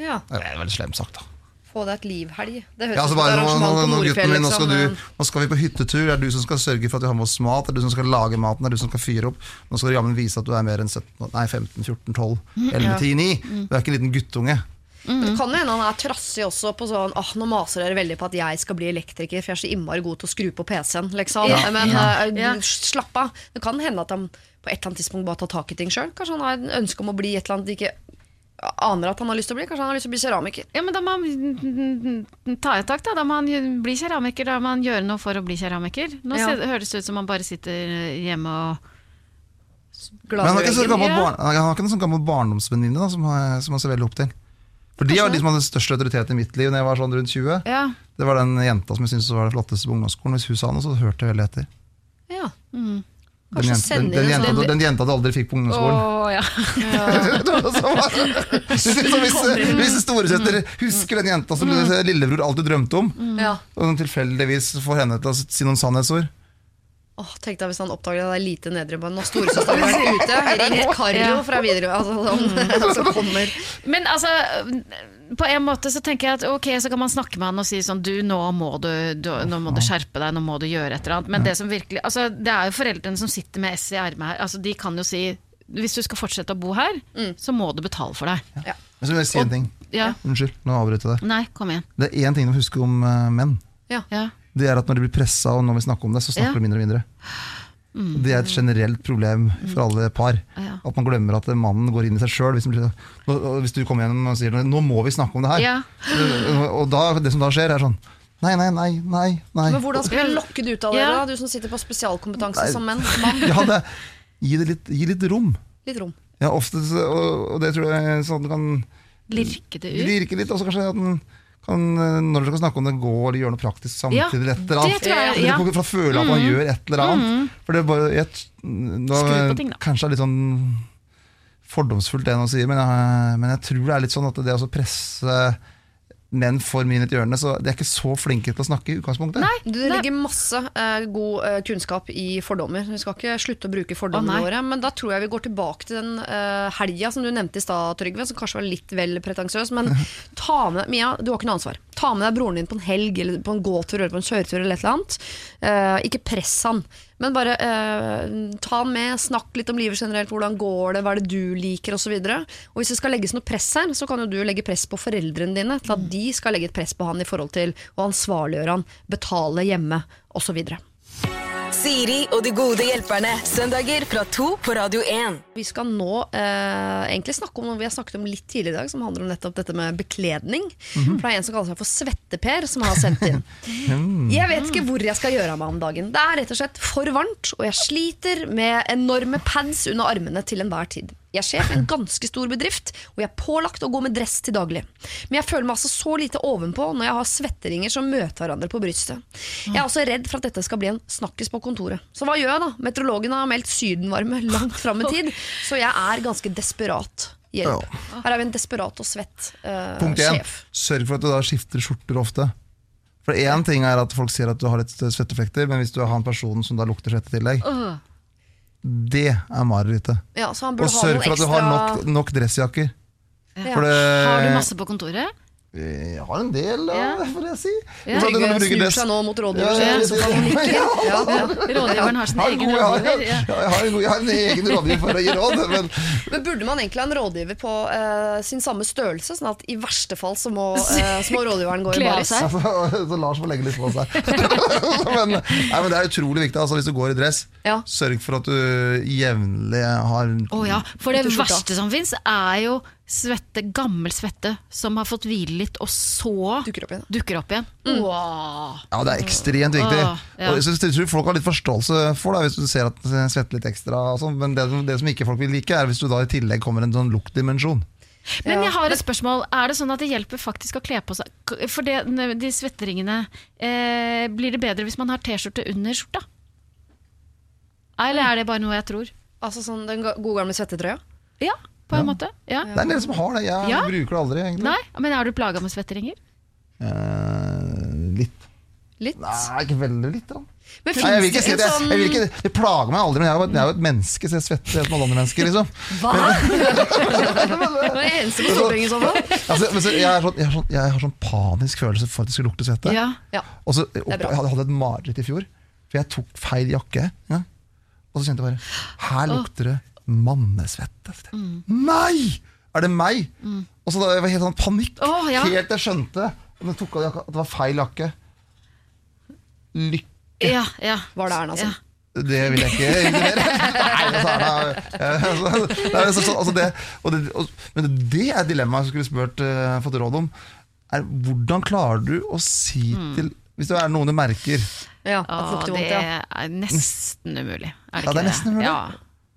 Ja, Det er veldig slemt sagt, da. Få deg et livhelg. Det høres Ja, altså ut som et bare, nå, nå, arrangement på nå, gutten Nordfjell. min, nå, skal Liksom. du, nå skal vi på hyttetur. Det er du som skal sørge for at vi har med oss mat. Det er du som skal lage maten. Det er du som skal fyre opp. Nå skal du jammen vise at du er mer enn 17, nei, 15, 14, 12, 11, 10, 9. Du er ikke en liten guttunge. Men Det kan jo hende han er trassig også på sånn Åh, nå maser dere veldig på at jeg skal bli elektriker, for jeg er så innmari god til å skru på PC-en, liksom. Ja. Men Ja. Uh, slapp av. Det kan hende at han på et eller annet tidspunkt bare tar tak i ting sjøl. Kanskje han har en ønske om å bli et eller annet de ikke aner at han har lyst til å bli. Kanskje han har lyst til å bli keramiker. Ja, men da må han mm, ta et tak, da. Da må han bli keramiker. Da må han gjøre noe for å bli keramiker. Nå Ja. høres det ut som han bare sitter hjemme og Glad Men han har ikke så gammel, Ja. barn, han har ikke noen sånn gammel barndomsvenninne som, han- som han ser veldig opp til. For de var de som hadde størst autoritet i mitt liv Når jeg var sånn rundt 20. Ja. Det var den jenta som jeg syntes var det flotteste på ungdomsskolen. Hvis hun sa noe, så hørte jeg veldig etter. Ja. Mm. Den, jenta, den, den, jenta, den, den jenta du aldri fikk på ungdomsskolen. Oh, ja. ja. hvis, hvis storesøster husker den jenta som lillebror alltid drømte om, og tilfeldigvis får henne til å si noen sannhetsord Åh, Tenk deg hvis han oppdager det er lite nedre bånd, og storesøsteren har vært ute, ringt Karo fra Widerøe, altså, sånn, som kommer. Men altså, på en måte så tenker jeg at ok, så kan man snakke med han og si sånn du, nå må du, du, nå må du skjerpe deg, nå må du gjøre et eller annet. Men det som virkelig, altså det er jo foreldrene som sitter med S i ermet her. Altså de kan jo si hvis du skal fortsette å bo her, så må du betale for deg. Ja Men så vil jeg si en ting. Ja. Unnskyld, nå avbryter jeg deg. Nei, kom igjen. Det er én ting du må huske om uh, menn. Ja. Det er at når de blir pressa, og når vi snakker om det, så snakker Ja. de mindre og mindre. Det er et generelt problem for alle par. Ja. At man glemmer at mannen går inn i seg sjøl. Hvis, hvis du kommer igjen og sier nå må vi snakke om det her, Ja. og da, det som da skjer, er sånn Nei, nei, nei, nei. nei. Men hvordan skal vi lokke det ut av dere, Ja. da? Du som sitter på spesialkompetanse Nei. som menn. Ja, det, gi det litt, gi litt rom. Litt rom. Ja, ofte, og, og det tror jeg sånn kan Lirke det ut. Lirke litt. Og så kanskje at den kan, når dere skal snakke om det, gå eller gjøre noe praktisk samtidig. Ja, eller et eller annet. det tror jeg, ja. For å føle at man gjør et eller annet. For det er bare jeg, da, ting. Kanskje det er litt sånn fordomsfullt det noen sier, men jeg, men jeg tror det er litt sånn at det å presse menn for mye inn i et hjørne, så de er ikke så flinke til å snakke i utgangspunktet. Nei, Det ligger masse uh, god uh, kunnskap i fordommer. Vi skal ikke slutte å bruke fordommene nei. våre. Men da tror jeg vi går tilbake til den uh, helga som du nevnte i stad, Trygve, som kanskje var litt vel pretensiøs. Men ta med Mia, du har ikke noe ansvar. Ta med deg broren din på en helg eller på en gåtur eller på en kjøretur eller et eller annet. Uh, ikke press han. Men bare eh, ta han med, snakk litt om livet generelt. Hvordan går det, hva er det du liker, osv. Og, så og hvis det skal legges noe press her, så kan jo du legge press på foreldrene dine til at de skal legge et press på han i forhold til å ansvarliggjøre han, betale hjemme, osv. Siri og de gode hjelperne. Søndager fra to på Radio 1. Vi skal nå eh, egentlig snakke om noe vi har snakket om litt tidligere i dag, som handler om nettopp dette med bekledning. For det er en som kaller seg for Svetteper, som har sendt inn. Jeg vet ikke hvor jeg skal gjøre av meg om dagen. Det er rett og slett for varmt, og jeg sliter med enorme pads under armene til enhver tid. Jeg er sjef i en ganske stor bedrift, og jeg er pålagt å gå med dress til daglig. Men jeg føler meg altså så lite ovenpå når jeg har svetteringer som møter hverandre på brystet. Jeg er også redd for at dette skal bli en snakkis på kontoret. Så hva gjør jeg da? Meteorologen har meldt sydenvarme langt fram i tid, så jeg er ganske desperat. Hjelp. Her er vi en desperat og svett uh, Punkt én, sjef. sørg for at du da skifter skjorter ofte. For én ting er at folk sier at du har litt svetteflekter, men hvis du har en person som da lukter svette i tillegg, Åh. Det er marerittet. Ja, Og sørg for at du ekstra har nok, nok dressjakker. Ja. For det, Har du masse på kontoret? Jeg har en del, Ja. får jeg si. Ja. For at Trygve snur seg nå mot Ja, rådgiver. ja, så kan han nikke. ja, Ja, ja. Rådgiveren har sin Jeg har, egen rådgiver. ja, Ja. jeg, har en, jeg har en egen rådgiver for å gi råd, men Men burde man egentlig ha en rådgiver på uh, sin samme størrelse, sånn at i verste fall så må, uh, så må rådgiveren gå i baris? altså, så Lars må legge litt på seg. men, nei, men det er utrolig viktig. Altså, hvis du går i dress, Ja. sørg for at du jevnlig har Å ja, for det verste som fins, er jo svette, gammel svette som har fått hvile litt, og så Dukker opp igjen. dukker opp igjen. Wow. Ja, det er ekstremt viktig. Åh, ja. Og jeg tror folk har litt forståelse for det, hvis du ser at det svetter litt ekstra. og sånn, men det, det som ikke folk vil like, er hvis du da i tillegg kommer en sånn luktdimensjon. Men jeg har et spørsmål. Er det sånn at det hjelper faktisk å kle på seg For det, de svetteringene eh, Blir det bedre hvis man har T-skjorte under skjorta? Eller er det bare noe jeg tror? Altså sånn den gode gamle svettetrøya? Ja, på en måte. Ja. Det er en del som har det. Jeg Ja. bruker det aldri, egentlig. Nei, men er du plaga med svetteringer? Eh, litt. Litt. Nei, ikke veldig litt. Da. Men Nei, jeg vil ikke si det Jeg, Jeg, vil sånn ikke, det plager meg aldri, men jeg er jo, et- jeg er jo et menneske, så jeg svetter helt som alle andre mennesker. Liksom. Hva?! Det var det eneste på Stortinget i så fall. Altså, men så, jeg, er sånn, jeg, er sånn, jeg har sånn panisk følelse for at det skulle lukte svette. Ja. Ja. Og så, er opp, bra. jeg hadde hadde et mareritt i fjor, for jeg tok feil jakke. Ja. Og så kjente jeg bare Her lukter det mannesvette. Mm. Nei! Er det meg? Og Og så da jeg var helt sånn panikk, Oh, ja. helt jeg skjønte at tok av jakka, at det var feil jakke. Lykke, Ja, ja. Var det Erna som? Ja. det vil jeg ikke. Nei, altså, Men det er et dilemma jeg skulle spurt, uh, fått råd om. Er, hvordan klarer du å si Mm. til Hvis det er noen du merker Ja, at det det vondt, ja. er nesten umulig. Er det Ja, det er nesten umulig. Ja.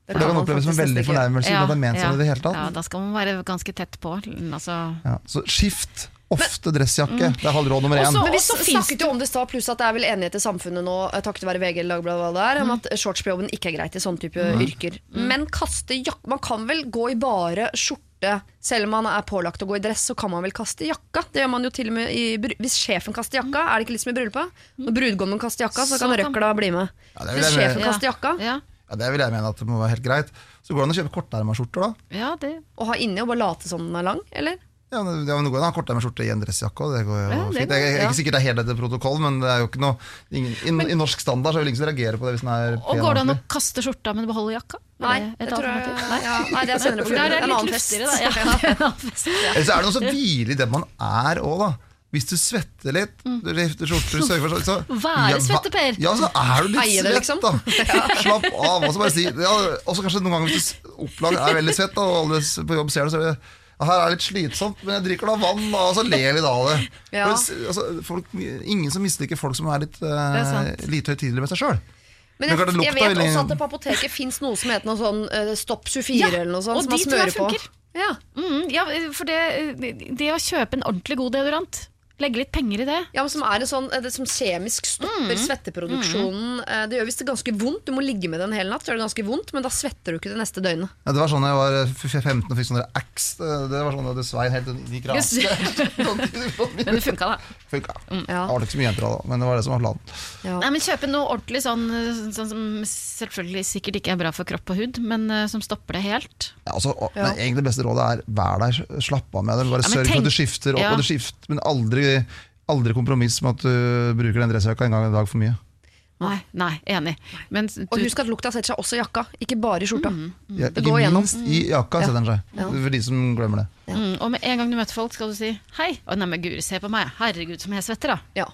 Det det kan oppleves som en veldig fornærmelse uten at det er ment sånn i det hele tatt. Ja, da skal man være ganske tett på. Altså. Ja, så skift ofte dressjakke. Det er halvråd nummer én. Også- Men vi så snakket jo om det i stad, pluss at det er vel enighet i samfunnet nå, eh, takket være VG eller Dagbladet, hva det er, om at shorts på jobben ikke er greit i sånne type yrker. Men kaste jakke Man kan vel gå i bare skjorte selv om man er pålagt å gå i dress, så kan man vel kaste jakka. Det gjør man jo til og med i, Hvis sjefen kaster jakka, er det ikke litt som i bryllupet? Når brudgommen kaster jakka, så kan røkla bli med. Ja, Hvis sjefen kaster jakka, Ja, Ja, det vil jeg mene at det må være helt greit. Så går det an å kjøpe korterma skjorter, da. ja det og ha inni og bare late som den er lang, eller? Ja, men det går an å ha korterma skjorte i en dressjakke òg. Det går jo Ja, det fint. går, Jeg er ja. ikke sikkert det er helt etter protokoll, men det er jo ikke noe ingen, i, I norsk standard så er det ingen som reagerer på det hvis den er Og går det an å kaste skjorta, men beholde jakka? Nei, et det tror jeg alternativ? Nei? ja, Nei, det er senere på For der kvelden. er det En litt luftigere, da. Ja, er. Eller så er det noe så hvile i det man er òg, da. Hvis du svetter litt, du skifter skjorter, sørger for så, Mm. Være ja, Per. svetteper. Ja, så er du litt Eie svett, liksom. da. Slapp av. Og så bare si ja, kanskje noen ganger hvis du opplag er veldig svett, da, og alle på jobb ser det, så er det ja, her er det litt slitsomt, men jeg drikker da vann, da, og så ler vi litt av det. Ja. For Altså, folk, ingen som misliker folk som er litt uh, lite høytidelige med seg sjøl. Men jeg, jeg vet veldig- også at det på apoteket fins noe som heter noe sånn uh, Stopp 24 Ja, eller noe sånt. som man smører på. Ja. Mm, ja, for det, det å kjøpe en ordentlig god deodorant, legge litt penger i det ja, men Som er en sånn, eh, det som kjemisk stopper svetteproduksjonen. Mm. Det gjør visst det ganske vondt. Du må ligge med det en hel natt, så er det ganske vondt, men da svetter du ikke det neste døgnet. Ja, det var sånn da jeg var f- f- 15 og fikk sånne Axe. Det det var sånn at det svei helt inn i kranen. Men det funka, da. Funka. Ja. Det var ikke så mye jenter da, men det var det som var planen. Ja. Nei, men Kjøpe noe ordentlig sånn, sånn som selvfølgelig sikkert ikke er bra for kropp og hud, men eh, som stopper det helt. Ja, altså, og, Ja. Men egentlig det beste rådet er vær der, slapp av med det. Bare Ja, sørg for at du skifter opp Ja. og du skifter, men aldri, aldri kompromiss med at du bruker den dressjakka en gang i dag for mye. Nei, nei, enig. Men Og husk at lukta setter seg også i jakka, ikke bare i skjorta. Ja, Det ikke går igjennom. minst i jakka setter den seg, Ja. for de som glemmer det. mm, og med en gang du møter folk, skal du si hei. Å, nei, men Guri, se på meg. Herregud, som jeg svetter, da. Ja.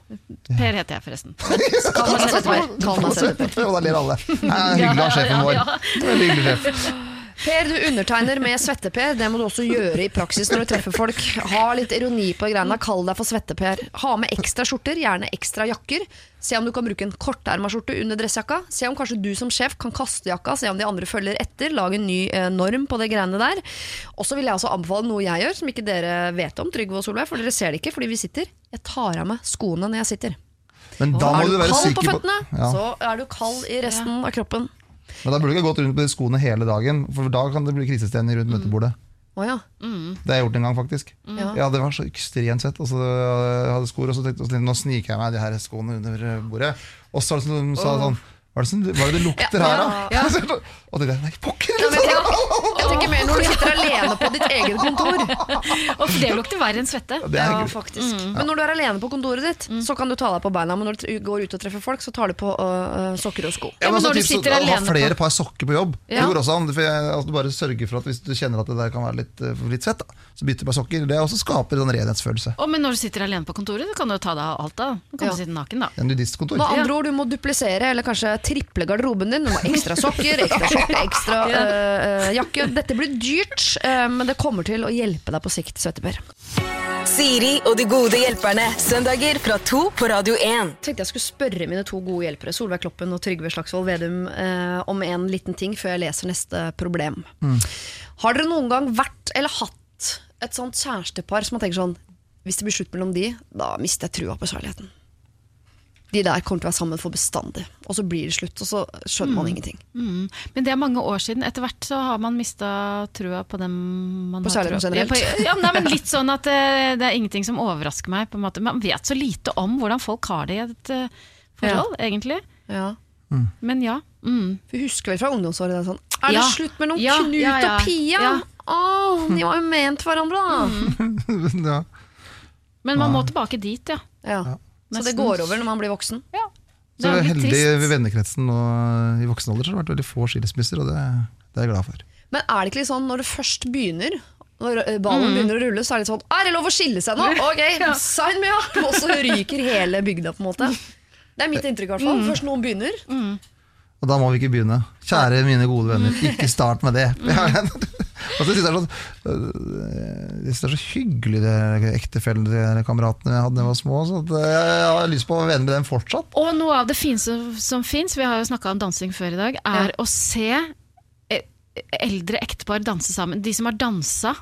Per heter jeg, forresten. Kall meg svetteper. Da ler alle. Nei, hyggelig av sjefen vår. Veldig hyggelig sjef. Per, du undertegner med Svette-Per. Det må du også gjøre i praksis når du treffer folk. Ha litt ironi på greiene. Kall deg for Svette-Per. Ha med ekstra skjorter, gjerne ekstra jakker. Se om du kan bruke en korterma skjorte under dressjakka. Se om kanskje du som sjef kan kaste jakka, se om de andre følger etter. Lag en ny eh, norm på det greiene der. Og så vil jeg også anbefale noe jeg gjør, som ikke dere vet om, Trygve og Solveig, for dere ser det ikke fordi vi sitter. Jeg tar av meg skoene når jeg sitter. Men da må er du du være på sikker på føttene, ja. så er du kald i resten av kroppen. Men da burde du ikke gått rundt med de skoene hele dagen, for da kan det bli krisestemning rundt møtebordet. Oh, ja. Det har jeg gjort en gang, faktisk. Ja. Ja, Det var så ekstremt svett. Og så jeg hadde skor, og så tenkte jeg nå sniker jeg meg de her skoene under bordet. Og så sa de sånn Hva er det, som, hva er det det lukter her, da? Ja. Og tenkte jeg nei, pokker! Ja, jeg, jeg mer når du sitter alene på ditt eget kontor. Og for det lukter verre enn svette. Det er Ja, faktisk. faktisk. Men når du er alene på kontoret ditt, så kan du ta deg på beina. Men når du går ut og treffer folk, så tar du på uh, sokker og sko. Ja, Ja, men men når du sitter så, alene på- flere par sokker på jobb. Ja. Det går også an. For jeg, altså, du bare sørger for at hvis du kjenner at det der kan være litt, eh, litt svett, da, så bytter du på sokker. Det også skaper en renhetsfølelse. Og men når du sitter alene på kontoret, så kan du jo ta deg av alt da. Du kan Ja. du sitte naken, da. En nudistkontor. Med andre ord, du må duplisere eller kanskje triple garderoben din. Du må ha ekstra sokker, ekstra skjorte, ekstra øh, øh, jakke. Dette blir dyrt, øh, men det kommer til å hjelpe deg på sikt, Søteper. Siri og de gode hjelperne. Søndager fra to på Radio 1. tenkte jeg skulle spørre mine to gode hjelpere, Solveig Kloppen og Trygve Slagsvold Vedum, eh, om en liten ting før jeg leser neste problem. Har dere noen gang vært eller hatt et sånt kjærestepar som man tenker sånn Hvis det blir slutt mellom de, da mister jeg trua på kjærligheten. De der kommer til å være sammen for bestandig. Og så blir det slutt, og så skjønner man ingenting. Mm. Men det er mange år siden. Etter hvert så har man mista trua på dem man På har trua- generelt? Ja, på, ja, nei, men litt sånn at eh, det er ingenting som overrasker meg. På en måte. Man vet så lite om hvordan folk har det i et eh, forhold, egentlig. Ja. Men ja. Mm. Vi husker vel fra ungdomsåret det er sånn Er det Ja. slutt mellom Ja, Knut ja, ja. og Pia? Ja. Oh, de var jo ment hverandre, da. ja. Men man må tilbake dit, ja. Ja. Så det går over når man blir voksen. ja. Så Det er heldig trist. ved vennekretsen og i voksen alder så har det vært veldig få skilsmisser, og det, det er jeg glad for. Men er det ikke litt sånn når du først begynner Når ballen mm. begynner å rulle, så er det litt sånn Er det lov å skille seg nå? Ok, sign me up! Og så ryker hele bygda, på en måte. Det er mitt inntrykk, i hvert fall. Først noen begynner. Og da må vi ikke begynne. Kjære mine gode venner, ikke start med det. Og så synes jeg det er så, øh, jeg synes det er så hyggelig, de ektefellekameratene kameratene jeg hadde da jeg var små. Så øh, jeg har lyst på å være venn med dem fortsatt. Og noe av det fineste som fins, vi har jo snakka om dansing før i dag, er å se eh, eldre ektepar danse sammen. De som har dansa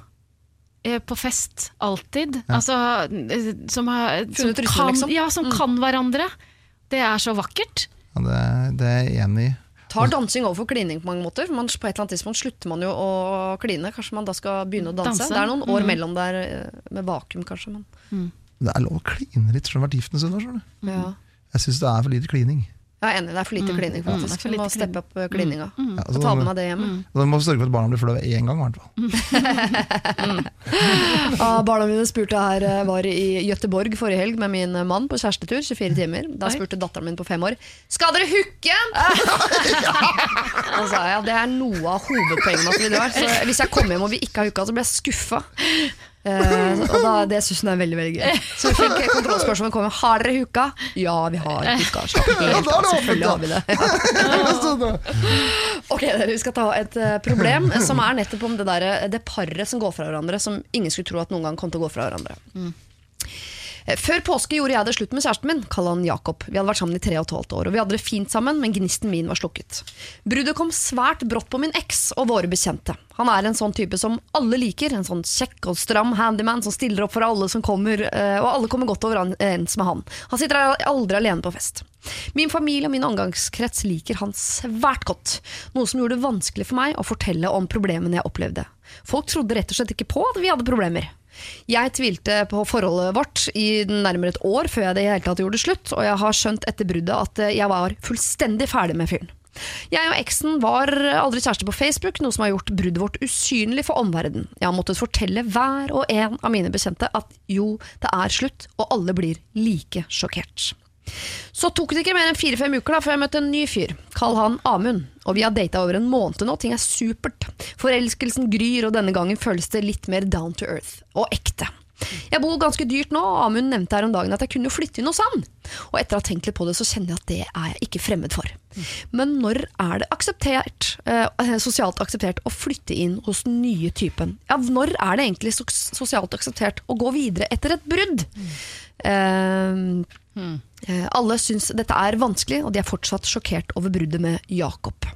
eh, på fest alltid. Altså, eh, som, har, som, kan, liksom. ja, som kan hverandre. Det er så vakkert. Ja, det, det er jeg enig i. Tar dansing over for klining på mange måter. Man, på et eller annet tidspunkt slutter man jo å kline. Kanskje man da skal begynne å danse. Danse. Det er noen år mellom der eh, med vakuum, kanskje. Men, Det er lov å kline litt, selv om du har vært gift en stund. ja. Jeg syns det er for lite klining. Jeg er enig, det er for lite klining. Mm, det er faktisk. for Vi må steppe opp eh, Mm. Ja, altså, ta med meg det hjemme. Du må sørge for at barna blir flaue én gang. i hvert fall. Ja, barna mine spurte her, eh, var i Gøteborg forrige helg med min mann på kjærestetur. 24 timer. Da Oi. spurte datteren min på fem år Skal dere hooke! Og sa jeg ja, det er noe av hovedpoenget med at vi drar. Så hvis jeg kommer hjem og vi ikke har hooka, så blir jeg skuffa. Eh, og da, det syns hun er veldig veldig gøy. Så vi fikk kontrollspørsmål kommer Har dere huka? Ja, vi har huka. Ja, helt av. Selvfølgelig har vi det. Ja. Ok, dere, Vi skal ta et eh, problem som er nettopp om det, der, det paret som går fra hverandre, som ingen skulle tro at noen gang kom til å gå fra hverandre. Eh, Før påske gjorde jeg det slutt med kjæresten min, kall han Jakob. Vi hadde vært sammen i tre og et halvt år, og vi hadde det fint sammen, men gnisten min var slukket. Bruddet kom svært brått på min eks og våre bekjente. Han er en sånn type som alle liker, en sånn kjekk og stram handyman som stiller opp for alle som kommer, eh, og alle kommer godt overens med han. Han sitter aldri alene på fest. Min familie og min omgangskrets liker han svært godt, noe som gjorde det vanskelig for meg å fortelle om problemene jeg opplevde. Folk trodde rett og slett ikke på at vi hadde problemer. Jeg tvilte på forholdet vårt i nærmere et år før jeg det i hele tatt gjorde slutt, og jeg har skjønt etter bruddet at eh, jeg var fullstendig ferdig med fyren. Jeg og eksen var aldri kjærester på Facebook, noe som har gjort bruddet vårt usynlig for omverdenen. Jeg har måttet fortelle hver og en av mine bekjente at jo, det er slutt, og alle blir like sjokkert. Så tok det ikke mer enn fire-fem uker da, før jeg møtte en ny fyr. Kall han Amund. Og vi har data over en måned nå, ting er supert. Forelskelsen gryr, og denne gangen føles det litt mer down to earth. Og ekte. Jeg bor ganske dyrt nå, og Amund nevnte her om dagen at jeg kunne flytte inn hos han. Og etter å ha tenkt litt på det, så kjenner jeg at det er jeg ikke fremmed for. Men når er det akseptert, eh, sosialt akseptert å flytte inn hos den nye typen? Ja, når er det egentlig sosialt akseptert å gå videre etter et brudd? Eh, Eh, Alle syns dette er vanskelig, og de er fortsatt sjokkert over bruddet med Jakob.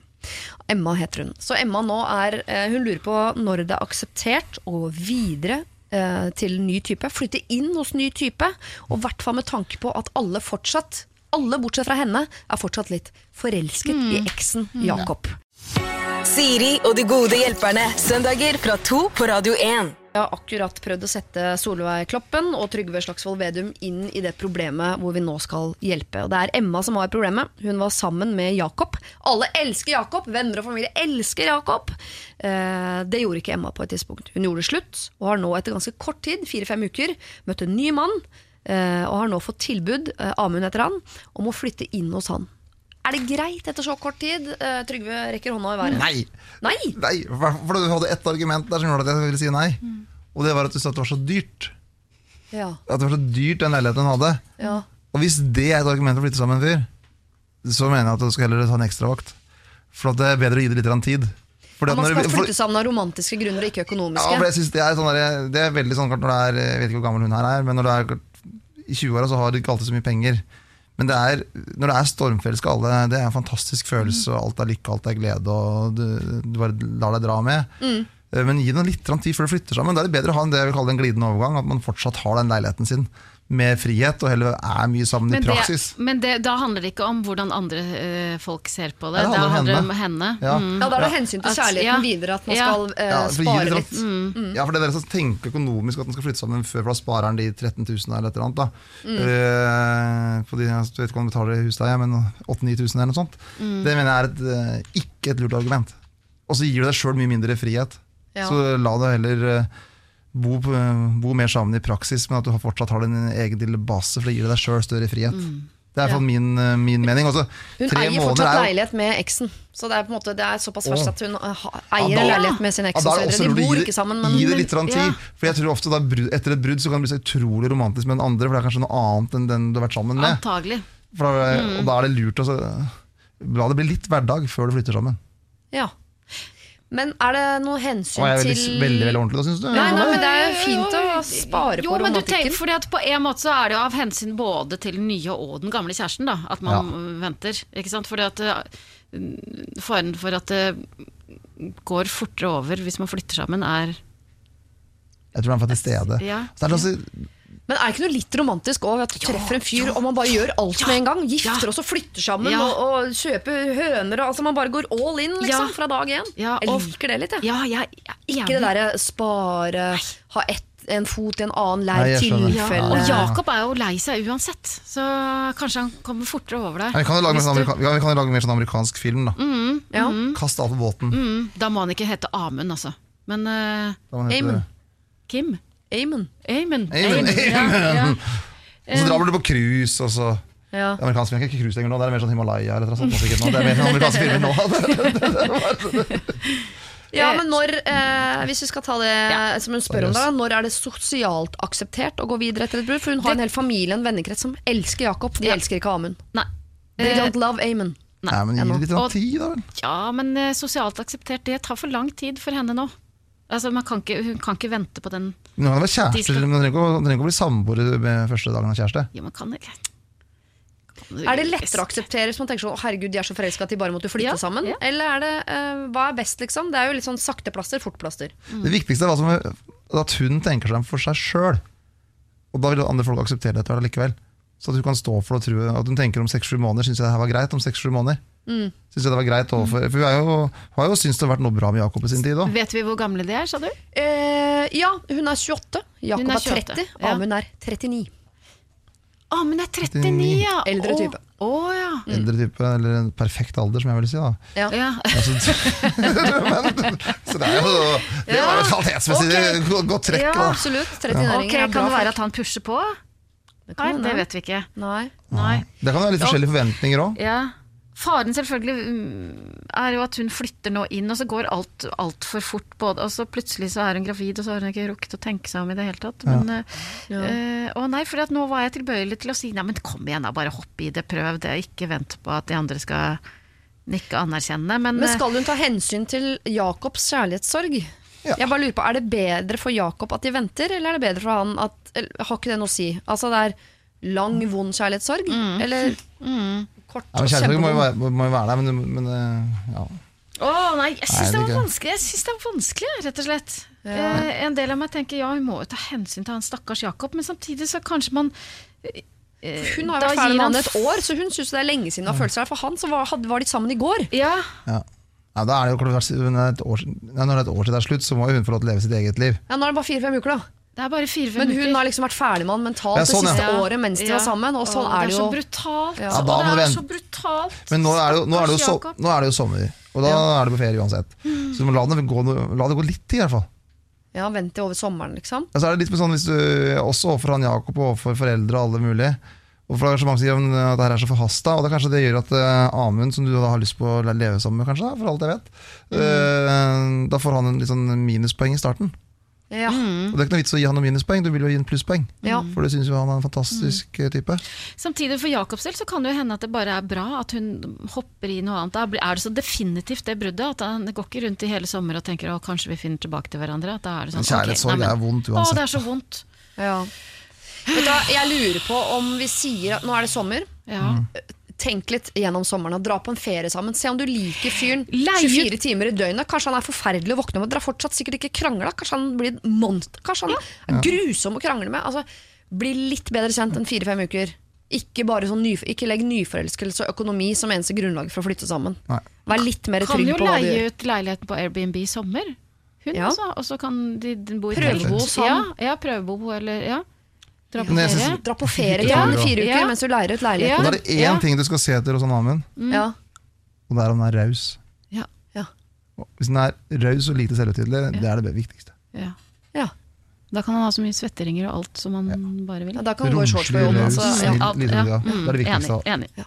Emma heter hun. Så Emma nå er eh, Hun lurer på når det er akseptert å gå videre eh, til ny type. Flytte inn hos ny type, og i hvert fall med tanke på at alle fortsatt alle bortsett fra henne er fortsatt litt forelsket i eksen Jakob. Siri og de gode hjelperne. Søndager fra to på Radio 1. Jeg har akkurat prøvd å sette Solveig Kloppen og Trygve Slagsvold Vedum inn i det problemet hvor vi nå skal hjelpe. Og Det er Emma som har problemet. Hun var sammen med Jakob. Alle elsker Jakob! Venner og familie elsker Jakob! Eh, det gjorde ikke Emma på et tidspunkt. Hun gjorde det slutt, og har nå etter ganske kort tid, fire-fem uker, møtt en ny mann. eh, Og har nå fått tilbud, eh, Amund heter han, om å flytte inn hos han. Er det greit etter så kort tid? Uh, Trygve rekker hånda i været. Nei! Nei! nei! For du hadde ett argument der som gjorde at jeg ville si nei. Og det var at du sa at det var så dyrt. Ja, At det var så dyrt den leiligheten hun hadde. ja. Og hvis det er et argument for å flytte sammen med en fyr, så mener jeg at du skal heller ta en ekstravakt. For det er bedre å gi det litt tid. Fordi Man skal flytte sammen av romantiske grunner og ikke økonomiske. Ja, det er, sånn der, det er veldig sånn klart når det er Jeg vet ikke hvor gammel hun her er, men når du er i 20-åra, så har du ikke alltid så mye penger. Men det er, når det er stormforelska alle, det er en fantastisk følelse, og alt er lykke, alt er glede, og du, du bare lar deg dra med. Mm. Eh, Men gi det litt tid før du flytter sammen. Da er det bedre å ha en, det jeg vil kalle en glidende overgang, at man fortsatt har den leiligheten sin med frihet, og heller er mye sammen i praksis. det, men det, da handler det ikke om hvordan andre eh, folk ser på Ja, det. det da handler om handler det om henne. Ja. Mm. Ja, da er det hensyn til At- kjærligheten ja. videre, at man Ja. skal Ja, spare litt litt. Mm. Ja, for det er dere som tenker økonomisk at man skal flytte sammen før, for da sparer han de 13 000 eller et eller annet. Da. Eh, på de, jeg vet ikke om han betaler husleie, men 8000-9000 eller noe sånt. Det mener jeg er et, ikke et lurt argument. Og så gir du deg sjøl mye mindre frihet. Ja. Så la det heller eh, bo, bo mer sammen i praksis, men at du fortsatt har din egen lille base, for det gir deg sjøl større frihet. Det er hvert min, eh, min mening. Også, Hun eier fortsatt er leilighet med eksen. Så det er på en måte Det er såpass verst at hun eier Ja, da- leilighet med sin Ja, eks. Ja, De bor ikke sammen, men Gi det litt tid. Ja. For jeg tror ofte da Etter et brudd så kan det bli så utrolig romantisk med den andre, for det er kanskje noe annet enn den du har vært sammen med. Antagelig. For Mm. Og da er det lurt å la det bli litt hverdag før du flytter sammen. Ja. Men er det noe hensyn Og jeg er til veldig, veldig, veldig ordentlig da, syns du? Nei, nei, men det er Jo, fint å jo. spare jo, på men du romantikken. tenker, fordi at På en måte så er det jo av hensyn både til den nye og den gamle kjæresten da, at man venter. ikke sant? Fordi at eh, Faren for at det går fortere over hvis man flytter sammen, er Jeg tror han er til stede. Ja. Så er det også, Men er det ikke noe litt romantisk òg at du treffer en fyr og man bare gjør alt med en gang? Gifter Ja. oss og flytter sammen Ja. og, og kjøper høner og altså Man bare går all in liksom Ja. fra dag én. Ja, jeg liker det litt, jeg. Ja, jeg, jeg. Ikke det derre spare, ha ett, en fot i en annen leir tilfelle. Og Jakob er jo lei seg uansett, så kanskje han kommer fortere over det. Ja, vi, kan jo lage mer sånn amerika, vi kan- lage mer sånn amerikansk film. da Ja. Kast alt på båten. Mm, da må han ikke hete Amund, altså. Men uh, Aim. må han hete- Amen. Amen. Amen. Amen, Ja, ja. Og så drar du på cruise, og så Ja. Amerikansk film er ikke cruise lenger nå, det er mer sånn Himalaya eller noe sånt. nå. Det er mer sånn amerikanske filmer nå. Ja, men når, eh, hvis vi skal ta det som hun spør om, da, når er det sosialt akseptert å gå videre etter et brudd? For hun har en hel familie, en vennekrets, som elsker Jakob. De Ja. elsker ikke Amund. Nei. They Eh, don't love Amund. Nei, men gi det litt grann Og- tid, da vel. Ja, men eh, sosialt akseptert, det tar for lang tid for henne nå. Altså, man kan ikke, Hun kan ikke vente på den Men kan det være kjæreste, kjærester, skal- men trenger ikke å- trenger ikke å bli samboere med første dagen av kjæreste. Ja, men kan ikke Er det lettere å akseptere hvis man tenker sånn, herregud, de er så forelska at de bare måtte flytte Ja, sammen? ja. Eller er det, uh, hva er best, liksom? Det er jo litt sånn sakte plaster, fort plaster. Det viktigste er som at hun tenker seg for seg sjøl. Og da vil andre folk akseptere dette likevel. Så at hun kan stå for det og tro at hun tenker om seks-sju måneder. Syns jeg det her var greit om seks-sju måneder? Mm. Synes jeg det var greit overfor For Vi jo, har jo syntes det har vært noe bra med Jakob i sin tid òg. Vet vi hvor gamle de er, sa du? Eh, ja, hun er 28. Jakob er, er er 30. 28, ja. Amund er 39. Å, men det er 39, ja! Eldre type. Å ja. Eldre type, eller en perfekt alder, som jeg vil si. da Ja. ja. altså, men, Så det er jo Det var jo et kvalitetsmessig okay. godt trekk. Ja. Absolutt. Ok, 39-åringer okay, Kan det være at han pusher på? Det Nei, det vet vi ikke. Nei. Nei. Det kan være litt forskjellige forventninger òg. Ja. Faren selvfølgelig mm, er jo at hun flytter nå inn, og så går alt altfor fort. Både, og så plutselig så er hun gravid, og så har hun ikke rukket å tenke seg om i det hele tatt. Men, ja. Ja. Øh, og nei, for nå var jeg tilbøyelig til å si nei, men kom igjen, da, bare hopp i det, prøv det. Ikke vent på at de andre skal nikke anerkjennende. Men, Men eh, skal hun ta hensyn til Jakobs kjærlighetssorg? Ja. Jeg bare lurer på, Er det bedre for Jakob at de venter, eller er det bedre for han at eller, Har ikke det noe å si? Altså det er lang, vond kjærlighetssorg? Eller kort Ja, men må jo være, må jo være der, men, men eh, ja. Å nei, jeg syns Nei, det det var ikke. vanskelig, jeg synes det var vanskelig rett og slett. Eh, en del av meg tenker ja, hun må jo ta hensyn til han stakkars Jakob, men samtidig så kanskje man eh, Hun har jo vært ferdig med han et år, så hun syns det er lenge siden hun har følt seg For han så var, hadde, var de sammen i går. Ja, Ja. Ja, da er det jo klart, når det er et år, siden- når det er et år til det er slutt, så må jo hun få lov til å leve sitt eget liv. Ja, Nå er det bare fire-fem uker, da. Det er bare fire-fem Men hun har liksom vært ferdig med han mentalt Ja, sånn, det siste ja. året mens de Ja. var sammen. Og sånn er det så jo. brutalt. Ja. Ja, og det er så brutalt. Men nå er det jo, nå er det jo, so nå er det jo sommer, og da er det på ferie uansett. Så du må la det gå, la det gå litt til, i hvert fall. Ja, Vent til over sommeren, liksom. Ja, så er det litt sånn hvis du, Også overfor han Jakob og overfor foreldre og alle mulige. Og for det er så mange sier at det her er så forhasta, og det er kanskje det gjør at uh, Amund, som du da har lyst på å leve sammen med, kanskje, da, for alt jeg vet, eh, da får han en litt sånn minuspoeng i starten. Ja. Og Det er ikke noe vits å gi han noen minuspoeng, du vil jo gi en plusspoeng. Ja. For det syns jo han er en fantastisk mm. type. Samtidig for Jacobs del så kan det jo hende at det bare er bra at hun hopper i noe annet. Da er det så definitivt det bruddet at han går ikke rundt i hele sommer og tenker å kanskje vi finner tilbake til hverandre. At da er det sånn, Men kjærlighetssorg okay, er vondt Å, det er så vondt. Ja. Vet du, jeg lurer på om vi sier at nå er det sommer. Ja. Mm. Tenk litt gjennom sommeren og dra på en ferie sammen. Se om du liker fyren 24 timer i døgnet. Kanskje han er forferdelig å våkne med. Dere har fortsatt sikkert ikke krangla. Kanskje han blir et monster. Kanskje han er grusom å krangle med. Altså, bli litt bedre kjent enn fire-fem uker. Ikke, bare sånn ny, ikke legg nyforelskelse og økonomi som eneste grunnlag for å flytte sammen. Nei. Vær litt mer trygg på hva du gjør. Kan jo leie ut leiligheten på Airbnb i sommer. Hun Ja. også, og så kan de, de bo i Prøvebo sammen. Ja, ja, prøvebo eller ja. Dra på ferie. synes- Dra på ferie til Ja. han i fire uker Ja. mens du leier ut Ja. leiligheten. Da er det én Ja. ting du skal se etter hos han Amund, Ja. og det er om han er raus. Ja, Ja. Hvis han er raus og lite selvhøytidelig, det er det viktigste. ja. Ja. Da kan han ha så mye svetteringer og alt som han bare vil. Ja, da kan han gå i shorts på Romslig, jobb. raus, Altså, ja. ja. mm, Det er det viktigste. Enig. enig.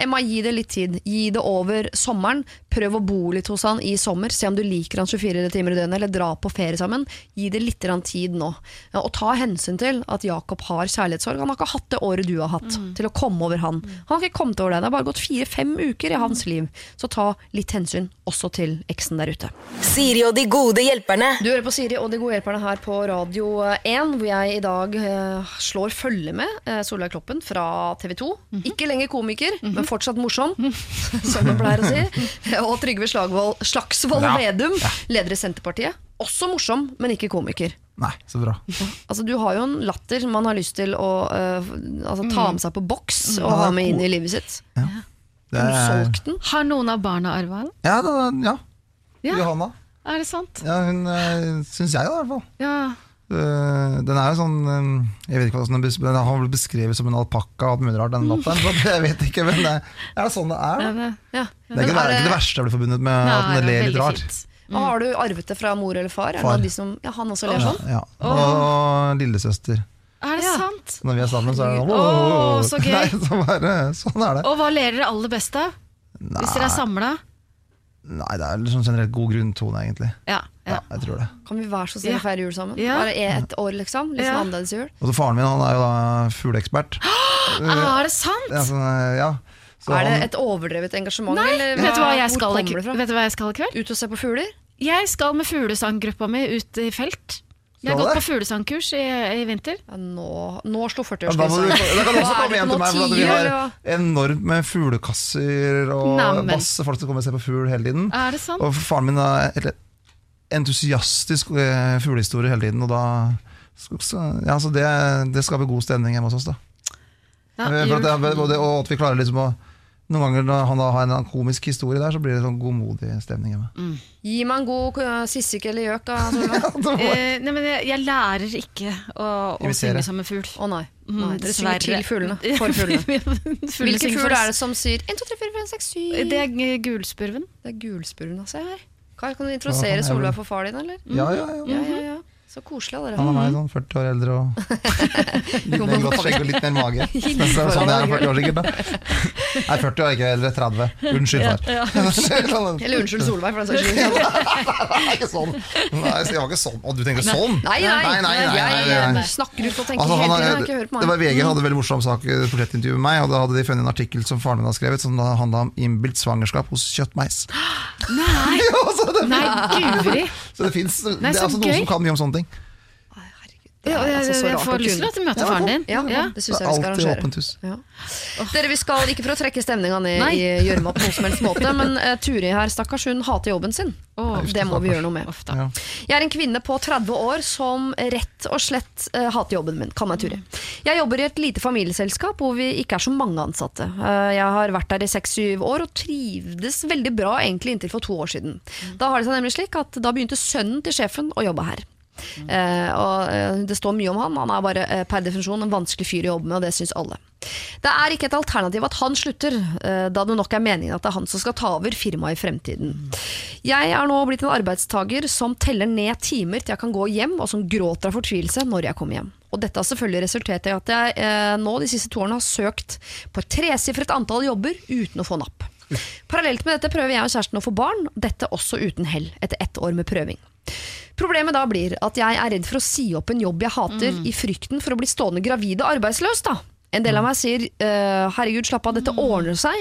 Emma, gi det litt tid. Gi det over sommeren. Prøv å bo litt hos han i sommer. Se om du liker han 24 timer i døgnet, eller dra på ferie sammen. Gi det litt tid nå. Ja, og ta hensyn til at Jakob har kjærlighetssorg. Han har ikke hatt det året du har hatt til å komme over han. Han har ikke kommet over deg. Det har bare gått fire-fem uker i hans liv. Så ta litt hensyn også til eksen der ute. Siri og de gode hjelperne. Du hører på Siri og de gode hjelperne her på Radio 1, hvor jeg i dag uh, slår følge med uh, Solveig Kloppen fra TV 2. Ikke lenger komiker, men fortsatt morsom, som hun pleier å si. Og Trygve Slagvold, Slagsvold Ja. Vedum, leder i Senterpartiet. Også morsom, men ikke komiker. Nei, så bra. Altså, du har jo en latter man har lyst til å uh, altså, ta med seg på boks og Ja, ha med inn i livet sitt. Det Har du er, solgt den? Har noen av barna arva den? ja, det, ja. Ja. Johanna. Er det sant? Ja, hun uh, syns jeg, da, i hvert fall. Ja. Øh, den er jo sånn Jeg vet ikke hva den den har vel beskrevet som en alpakka og alt mulig rart, den latteren. så Jeg vet ikke, men det er sånn det er. Ja, det? Ja. Det er ikke, det, er ikke det verste jeg blir forbundet med at den ler litt rart. fint. Og Har du arvet det fra mor eller far? Er det Far. de som, ja, han også ler sånn? Ja. Og lillesøster. Er det Ja. sant? Når vi er sammen, så er det sånn oh. så gøy. Nei, så bare, sånn er det. Og hva ler dere aller best av? Hvis dere er samla? Nei, det er liksom generelt god grunntone, egentlig. Ja. Ja, ja. jeg tror det. Kan vi være så snille å feire jul sammen? Ja. Bare ett år, liksom? Litt sånn Ja. annerledes jul? Og så faren min han er jo da fugleekspert. Ah, er det sant? Ja, så, ja. Så er det et overdrevet engasjement? Nei, eller vet du hva jeg skal, vet du hva jeg skal i kveld? Ut og se på fugler? Jeg skal med fuglesanggruppa mi ut i felt. Jeg har gått på fuglesangkurs i, i vinter. Ja, nå, nå slo Ja, da, 40-årskrisa. kan du også komme hjem til meg, for at vi har enormt med fuglekasser og Neimen. masse folk som kommer og ser på fugl hele tiden. Er det sant? Og faren min er entusiastisk eh, fuglehistorie hele tiden, og da så, ja, så det, det skaper god stemning hjemme hos oss. da Ja, Eh, For at og, det, og at vi klarer liksom å Noen ganger når han da har en komisk historie der, så blir det sånn godmodig stemning hjemme. Gi meg en god uh, sissik eller gjøk, da. ja, Eh, nei, men jeg, jeg lærer ikke å, å synge som en fugl. Å nei. Mm, nei. Dere synger til fuglene. For fuglene. Hvilken fugl er det som sier 1, 2, 3, 4, 5, 6, 7 Det er gulspurven. Det er gulspurven, altså. Her. Kai, kan du introdusere Solveig for far din, eller? Ja, ja, ja. Ja, ja, ja. Så koselig av dere. Han er meg sånn 40 år eldre og litt mer godt skjegg og litt mer mage. Så det er sånn jeg er 40 år sikkert. Nei, 40 år er ikke eldre, 30. Unnskyld, far. Eller unnskyld Solveig, for den saks skyld. Nei, ikke sånn. Nei, jeg var ikke sånn. Og du tenker sånn? Nei, nei, nei, nei, nei, snakker ut og tenker Altså, hele tiden. Ikke hørt på det var. VG hadde en veldig morsom sak, et portrettintervju med meg, og da hadde de funnet en artikkel som faren min har skrevet, som handla om innbilt svangerskap hos kjøttmeis. Nei, Ja, så det, nei guri! Så det fins altså noen som kan mye om sånne ting. Ja, jeg, altså, så jeg, får lyst til kunne. å møte faren din. Ja, Ja. det Det syns er jeg vi skal arrangere. åpent hus. Ja. Dere, Vi skal ikke for å trekke stemninga ned i gjørma på noen som helst måte, men uh, Turi her, stakkars, hun hater jobben sin. Åh, det må vi gjøre noe med. Ofte. Ja. Jeg er en kvinne på 30 år som rett og slett uh, hater jobben min. Kan meg Turi. Jeg jobber i et lite familieselskap hvor vi ikke er så mange ansatte. Uh, jeg har vært der i 6-7 år og trivdes veldig bra egentlig inntil for to år siden. Da har det seg nemlig slik at da begynte sønnen til sjefen å jobbe her. Eh, og eh, Det står mye om han. Han er bare eh, per definisjon en vanskelig fyr å jobbe med, og det syns alle. Det er ikke et alternativ at han slutter, da det nok er meningen at det er han som skal ta over firmaet i fremtiden. Jeg er nå blitt en arbeidstaker som teller ned timer til jeg kan gå hjem, og som gråter av fortvilelse når jeg kommer hjem. Og dette har selvfølgelig resultert i at jeg eh, nå de siste to årene har søkt på et tresifret antall jobber uten å få napp. Parallelt med dette prøver jeg og kjæresten å få barn, dette også uten hell, etter ett år med prøving. Problemet da blir at jeg er redd for å si opp en jobb jeg hater, i frykten for å bli stående gravid og arbeidsløs. da. En del av meg sier uh, herregud, slapp av, dette ordner seg.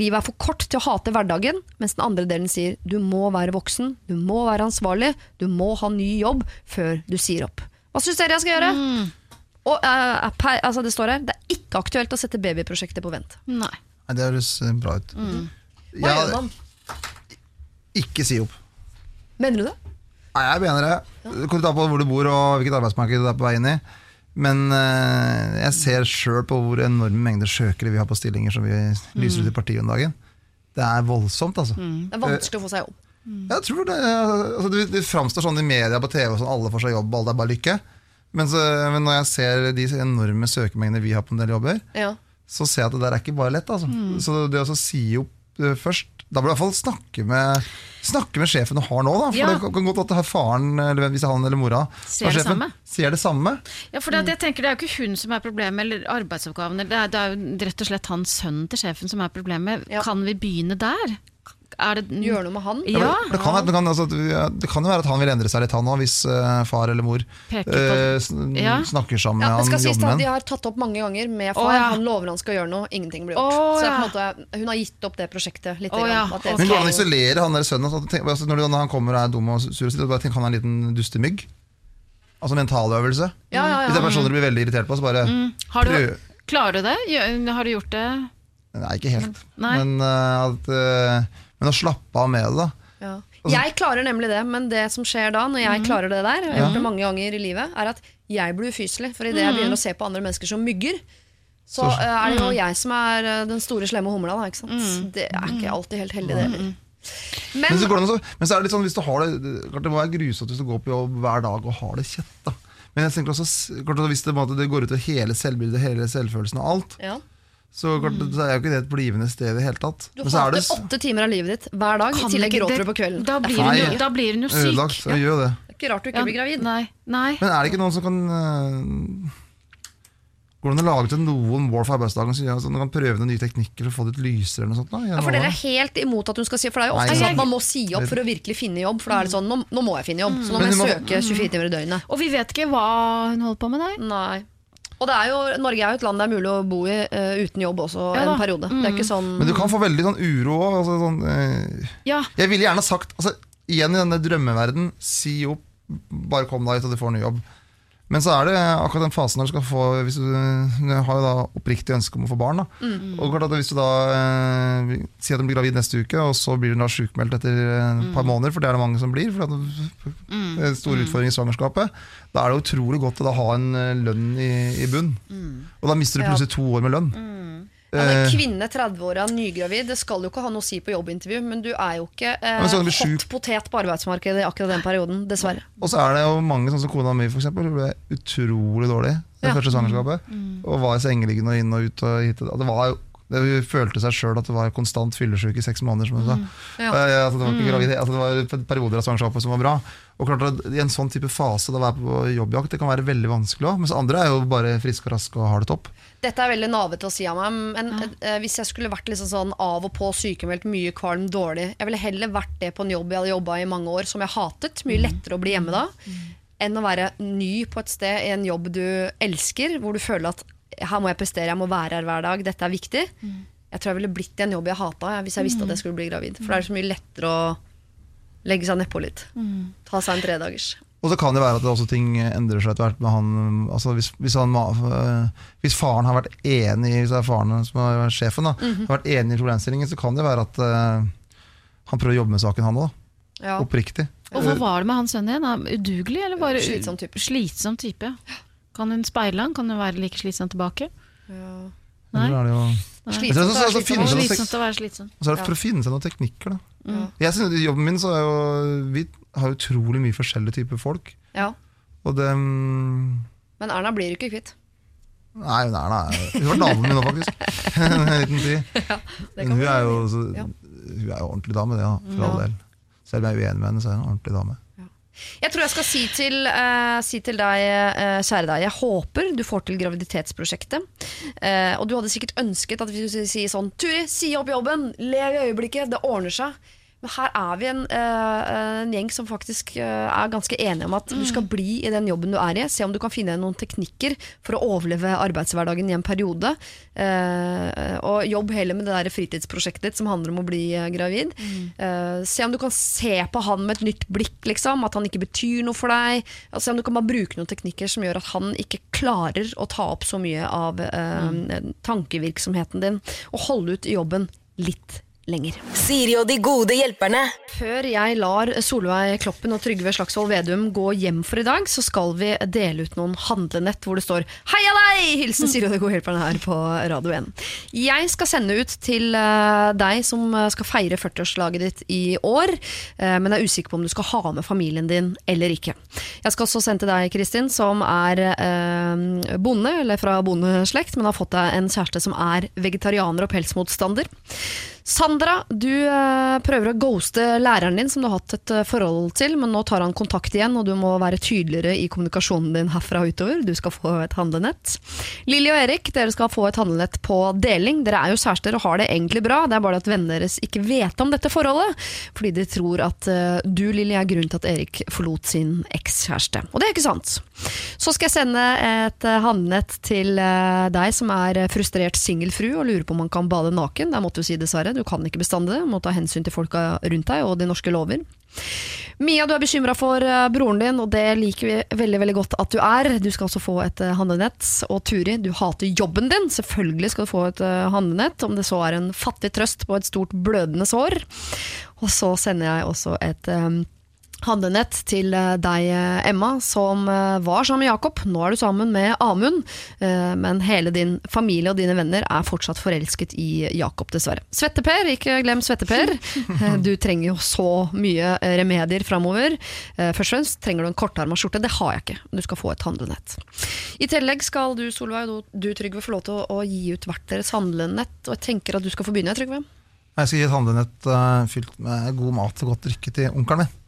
Livet er for kort til å hate hverdagen. Mens den andre delen sier du må være voksen, du må være ansvarlig, du må ha ny jobb før du sier opp. Hva syns dere jeg skal gjøre? Og uh, per, altså Det står her, det er ikke aktuelt å sette babyprosjektet på vent. Nei. Nei, det høres eh, bra ut. Hva Ja, gjør man? ikke si opp. Mener du det? Nei, jeg mener det. Det kommer an på hvor du bor og hvilket arbeidsmarked du er på vei inn i. Men eh, jeg ser sjøl på hvor enorme mengder søkere vi har på stillinger som vi lyser ut i partiet om dagen. Det er voldsomt, altså. Det er vanskelig å få seg jobb. Jeg tror det, altså, det, det framstår sånn i media på TV, sånn, alle får seg jobb, alle er bare lykke. Men, så, men når jeg ser de enorme søkermengdene vi har på en del jobber, Ja. så ser jeg at det der er ikke bare lett. Altså. Så det å si opp eh, først, Da bør du i hvert fall snakke med, snakke med sjefen du har nå. Da. For Ja. det kan godt at det er faren, eller hvis er han eller mora, Ser er det sjefen, samme. Ser det samme. Ja, for det, jeg tenker Det er jo ikke hun som er problemet, eller arbeidsoppgavene. Det er, det er jo rett og slett han sønnen til sjefen som er problemet. Ja. Kan vi begynne der? Er det Gjøre noe med han. Ja. Det, kan, det, kan, altså, det kan jo være at han vil endre seg litt, han òg, hvis uh, far eller mor eh, sn- Ja. snakker sammen Ja, med det skal han, sies med De har tatt opp mange ganger med far. ja. Han lover han skal gjøre noe, ingenting blir gjort. Å, så det ja. på en måte, hun har gitt opp det prosjektet litt. Å, grann, ja. at det Men går det an å skal- isolere han der sønnen? Altså, tenk, altså, når, han kommer og er dum og sur, og bare tenk han er en liten dustemygg. Altså mentaløvelse. Ja, ja, Hvis det er personer du blir veldig irritert på, så bare Har du, klarer du det? Har du gjort det? Nei, ikke helt. Nei. Men, uh, at, eh, men å slappe av med det. Ja. Jeg klarer nemlig det, men det som skjer da, når jeg klarer det der, jeg har gjort det mange ganger i livet, er at jeg blir ufyselig. For idet jeg begynner å se på andre mennesker som mygger, så Så- eh, er det jo jeg som er uh, den store slemme humla. Da, ikke sant? Det er ikke alltid helt heldig, det heller. Men, Men så, går det, an men så er det litt sånn hvis du har det det- klart Det må være grusomt hvis du går på jobb hver dag og har det kjett. da Men jeg tenker også klart Hvis det, det går ut over hele selvbildet, hele selvfølelsen og alt, ja. Så klart, så er jo ikke det et blivende sted i det hele tatt. Du er hater det åtte timer av livet ditt hver dag, i tillegg gråter du på kvelden. Da er blir, hun, jo- da blir hun jo ødelagt. syk. Så gjør det. ikke rart du ikke blir gravid. Nei. Nei. Men er det ikke noen som kan uh, Går det an å lage til noen mål for arbeidsdagen så sånn, så kan prøve noen nye teknikker for å få det litt lysere? eller noe sånt, da, Ja, for dere er helt imot at hun skal si For det er jo ofte Nei, sånn at man må si opp for å virkelig finne jobb. For da er det sånn, nå, nå må jeg finne jobb, så nå må jeg søke 24 timer i døgnet. Og vi vet ikke hva hun holder på med. Nei. Og det er jo, Norge er jo et land det er mulig å bo i uh, uten jobb også Ja en periode. Det er ikke sånn Men du kan få veldig sånn uro òg. Altså, sånn, uh, Ja. Jeg ville gjerne sagt altså, Igjen i denne drømmeverden Si opp, bare kom deg ut og du får ny jobb Men så er det akkurat den fasen når du skal få Hvis du, du har jo da oppriktig ønske om å få barn da. Og klart at hvis du da eh, Sier at du blir gravid neste uke Og så blir du da sykmeldt etter eh, et par måneder For det er det mange som blir For det er store utfordringer i svangerskapet Da er det utrolig godt å da ha en eh, lønn i, i bunn. Og da mister du plutselig to år med lønn ja, men Eh, Kvinne 30 år er nygravid, det skal jo ikke ha noe å si på jobbintervju, men du er jo ikke eh, hot sjuk. potet på arbeidsmarkedet i akkurat den perioden, dessverre. Og så er det jo mange, sånn som kona mi eksempel, hun ble utrolig dårlig det Ja. første svangerskapet. Og var i sengeliggende og inn og ut. Og hit. og Det var jo det, hun følte seg sjøl at det var konstant fyllesyk i seks måneder. Som hun sa. Ja. Eh, altså, det var ikke gravid, altså, det var perioder av svangerskapet som var bra. Og klart at I en sånn type fase da være på jobbjakt det kan være veldig vanskelig òg. Mens andre er jo bare friske og raske og har det topp. Dette er veldig navete å si av meg, men eh, hvis jeg skulle vært liksom sånn av og på sykemeldt, mye kvalm, dårlig Jeg ville heller vært det på en jobb jeg hadde jobba i mange år, som jeg hatet. Mye lettere å bli hjemme da. Enn å være ny på et sted i en jobb du elsker, hvor du føler at her må jeg prestere, jeg må være her hver dag, dette er viktig. Jeg tror jeg ville blitt i en jobb jeg hata, hvis jeg visste at jeg skulle bli gravid. For da er det så mye lettere å legge seg nedpå litt. Ta seg en tredagers. Og så kan det være at det også ting endrer seg etter hvert med han altså hvis, hvis, han, øh, hvis faren har vært enig Hvis det er faren som er sjefen, da, Mhm. har vært enig i problemstillingen, så kan det være at uh, han prøver å jobbe med saken, han òg. Ja. Oppriktig. Og hva var det med han sønnen? Er Udugelig, eller bare Slitsom type. Slitsom type. Kan hun speile han? Kan hun være like slitsom tilbake? Ja. Nei. Eller er det jo Slitsomt så- så- så finnes Slitsomt å være slitsom. Og så er det for å finne seg noen teknikker, da. Ja. Jeg synes, I jobben min så er jo Vi har utrolig mye forskjellige typer folk. ja. Og det mm, Men Erna blir du ikke kvitt. Nei, hun er nei. Hun var naboen min nå, faktisk. en liten tid. Ja, Men hun er jo, så, Ja. hun er jo ordentlig dame, det, da, for all Ja. del. Selv om jeg er uenig med henne, så er hun en ordentlig dame. Jeg tror jeg skal si til, uh, si til deg, uh, kjære deg, jeg håper du får til graviditetsprosjektet. Uh, og du hadde sikkert ønsket at vi skulle si sånn Turi, si opp jobben! Lev i øyeblikket! Det ordner seg. Men her er vi en, eh, en gjeng som faktisk eh, er ganske enige om at du skal bli i den jobben du er i. Se om du kan finne noen teknikker for å overleve arbeidshverdagen i en periode. Eh, og jobb heller med det der fritidsprosjektet ditt som handler om å bli gravid. Eh, se om du kan se på han med et nytt blikk, liksom, at han ikke betyr noe for deg. Se om du kan bare bruke noen teknikker som gjør at han ikke klarer å ta opp så mye av mm. tankevirksomheten din, og holde ut i jobben litt lenger. Siri og de gode hjelperne. Før jeg lar Solveig Kloppen og Trygve Slagsvold Vedum gå hjem for i dag, så skal vi dele ut noen handlenett hvor det står 'Heia deg!' Hilsen Siri og de gode hjelperne her på Radio 1. Jeg skal sende ut til eh, deg som eh, skal feire 40-årslaget ditt i år, eh, men er usikker på om du skal ha med familien din eller ikke. Jeg skal også sende til deg, Kristin, som er bonde, eller fra bondeslekt, men har fått deg en kjæreste som er vegetarianer og pelsmotstander. Sandra, du eh, prøver å ghoste læreren din som du har hatt et eh, forhold til, men nå tar han kontakt igjen, og du må være tydeligere i kommunikasjonen din herfra og utover. Du skal få et handlenett. Lilly og Erik, dere skal få et handlenett på deling. Dere er jo kjærester og har det egentlig bra, det er bare at vennene deres ikke vet om dette forholdet, fordi de tror at eh, du, Lilly, er grunnen til at Erik forlot sin ekskjæreste. Og det er ikke sant. Så skal jeg sende et eh, handlenett til eh, deg som er frustrert singelfru og lurer på om man kan bade naken. Der måtte du si dessverre, du kan ikke bestande det, må ta hensyn til folka rundt deg og de norske lover. Mia, du er bekymra for eh, broren din, og det liker vi veldig veldig godt at du er. Du skal også få et eh, handlenett. Og Turi, du hater jobben din. Selvfølgelig skal du få et eh, handlenett, om det så er en fattig trøst på et stort blødende sår. Og så sender jeg også et eh, handlenett til eh, deg, eh, Emma, som eh, var sammen med Jakob. Nå er du sammen med Amund, men hele din familie og dine venner er fortsatt forelsket i Jakob, dessverre. Svette-Per, ikke glem Svette-Per. Du trenger jo så mye remedier framover. Først og fremst trenger du en kortarma skjorte. Det har jeg ikke. Du skal få et handlenett. I tillegg skal du, Solveig, og du, Trygve, få lov til å, gi ut hvert deres handlenett. Og jeg tenker at du skal få begynne, Trygve. Jeg skal gi et handlenett fylt med god mat og godt drikke til onkelen min.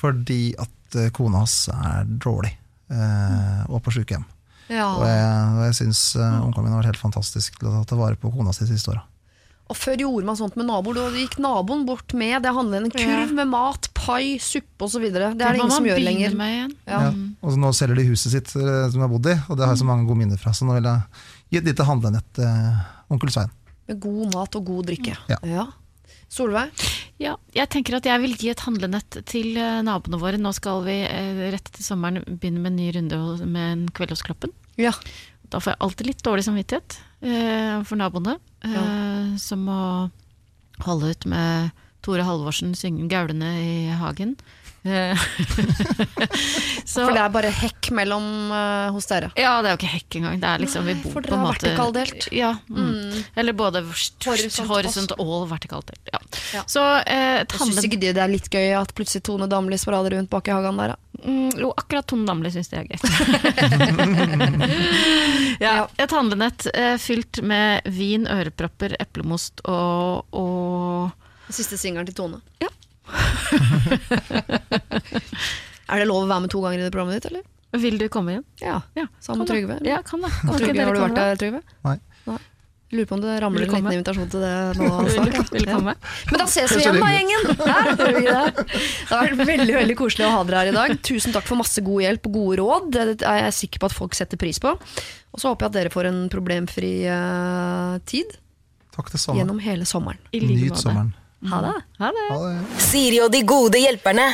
Fordi at eh, kona hans er dårlig eh, og på sykehjem. Ja. Og jeg, og jeg syns uh, onkelen min har vært helt fantastisk til å ta vare på kona si de siste åra. Og før gjorde man sånt med naboer. Da gikk naboen bort med det handler en kurv med mat, pai, suppe osv. Det er det ingen som gjør lenger. Ja. Ja. Og så nå selger de huset sitt eh, som de har bodd i, og det har jeg så mange gode minner fra. Så nå vil jeg gi et lite handlenett til eh, onkel Svein. Med god mat og god drikke. Ja. Solveig? Ja, jeg tenker at jeg vil gi et handlenett til eh, naboene våre. Nå skal vi eh, rett etter sommeren begynne med en ny runde med en kveld hos Kloppen. Ja. Da får jeg alltid litt dårlig samvittighet eh, for naboene, eh, som må holde ut med Tore Halvorsen synge gaulende i hagen. Eh, så, For det er bare hekk mellom uh, hos dere. ja, det er jo ikke hekk engang. Det er liksom, vi bor for på dere har måte vertikaldelt. Ja, mm. Eller både horisont, og vertikaldelt. Ja. Ja. Så eh, Jeg syns ikke det er litt gøy at plutselig Tone Damli sprader rundt bak i hagen der. da. Mm, jo, akkurat Tone Damli syns det er gøy. ja, et handlenett eh, fylt med vin, ørepropper, eplemost og, og siste singelen til Tone. Ja. er det lov å være med to ganger i det programmet ditt, eller? Vil du komme igjen? Ja. Ja, Sammen med. Trygve? Ja, kan da. Kan Trygve, har du vært der, Trygve? Nei. Lurer på om det ramler en liten invitasjon til det nå. Vil du- ja. vil du komme? Men da ses vi igjen da, gjengen! Det? det har vært veldig veldig koselig å ha dere her i dag. Tusen takk for masse god hjelp og gode råd. Det er jeg sikker på at folk setter pris på. Og så håper jeg at dere får en problemfri uh, tid Takk det samme. gjennom hele sommeren. I like Nyt måte. sommeren. Ha det! Ha det. Ha det. Siri og de gode hjelperne.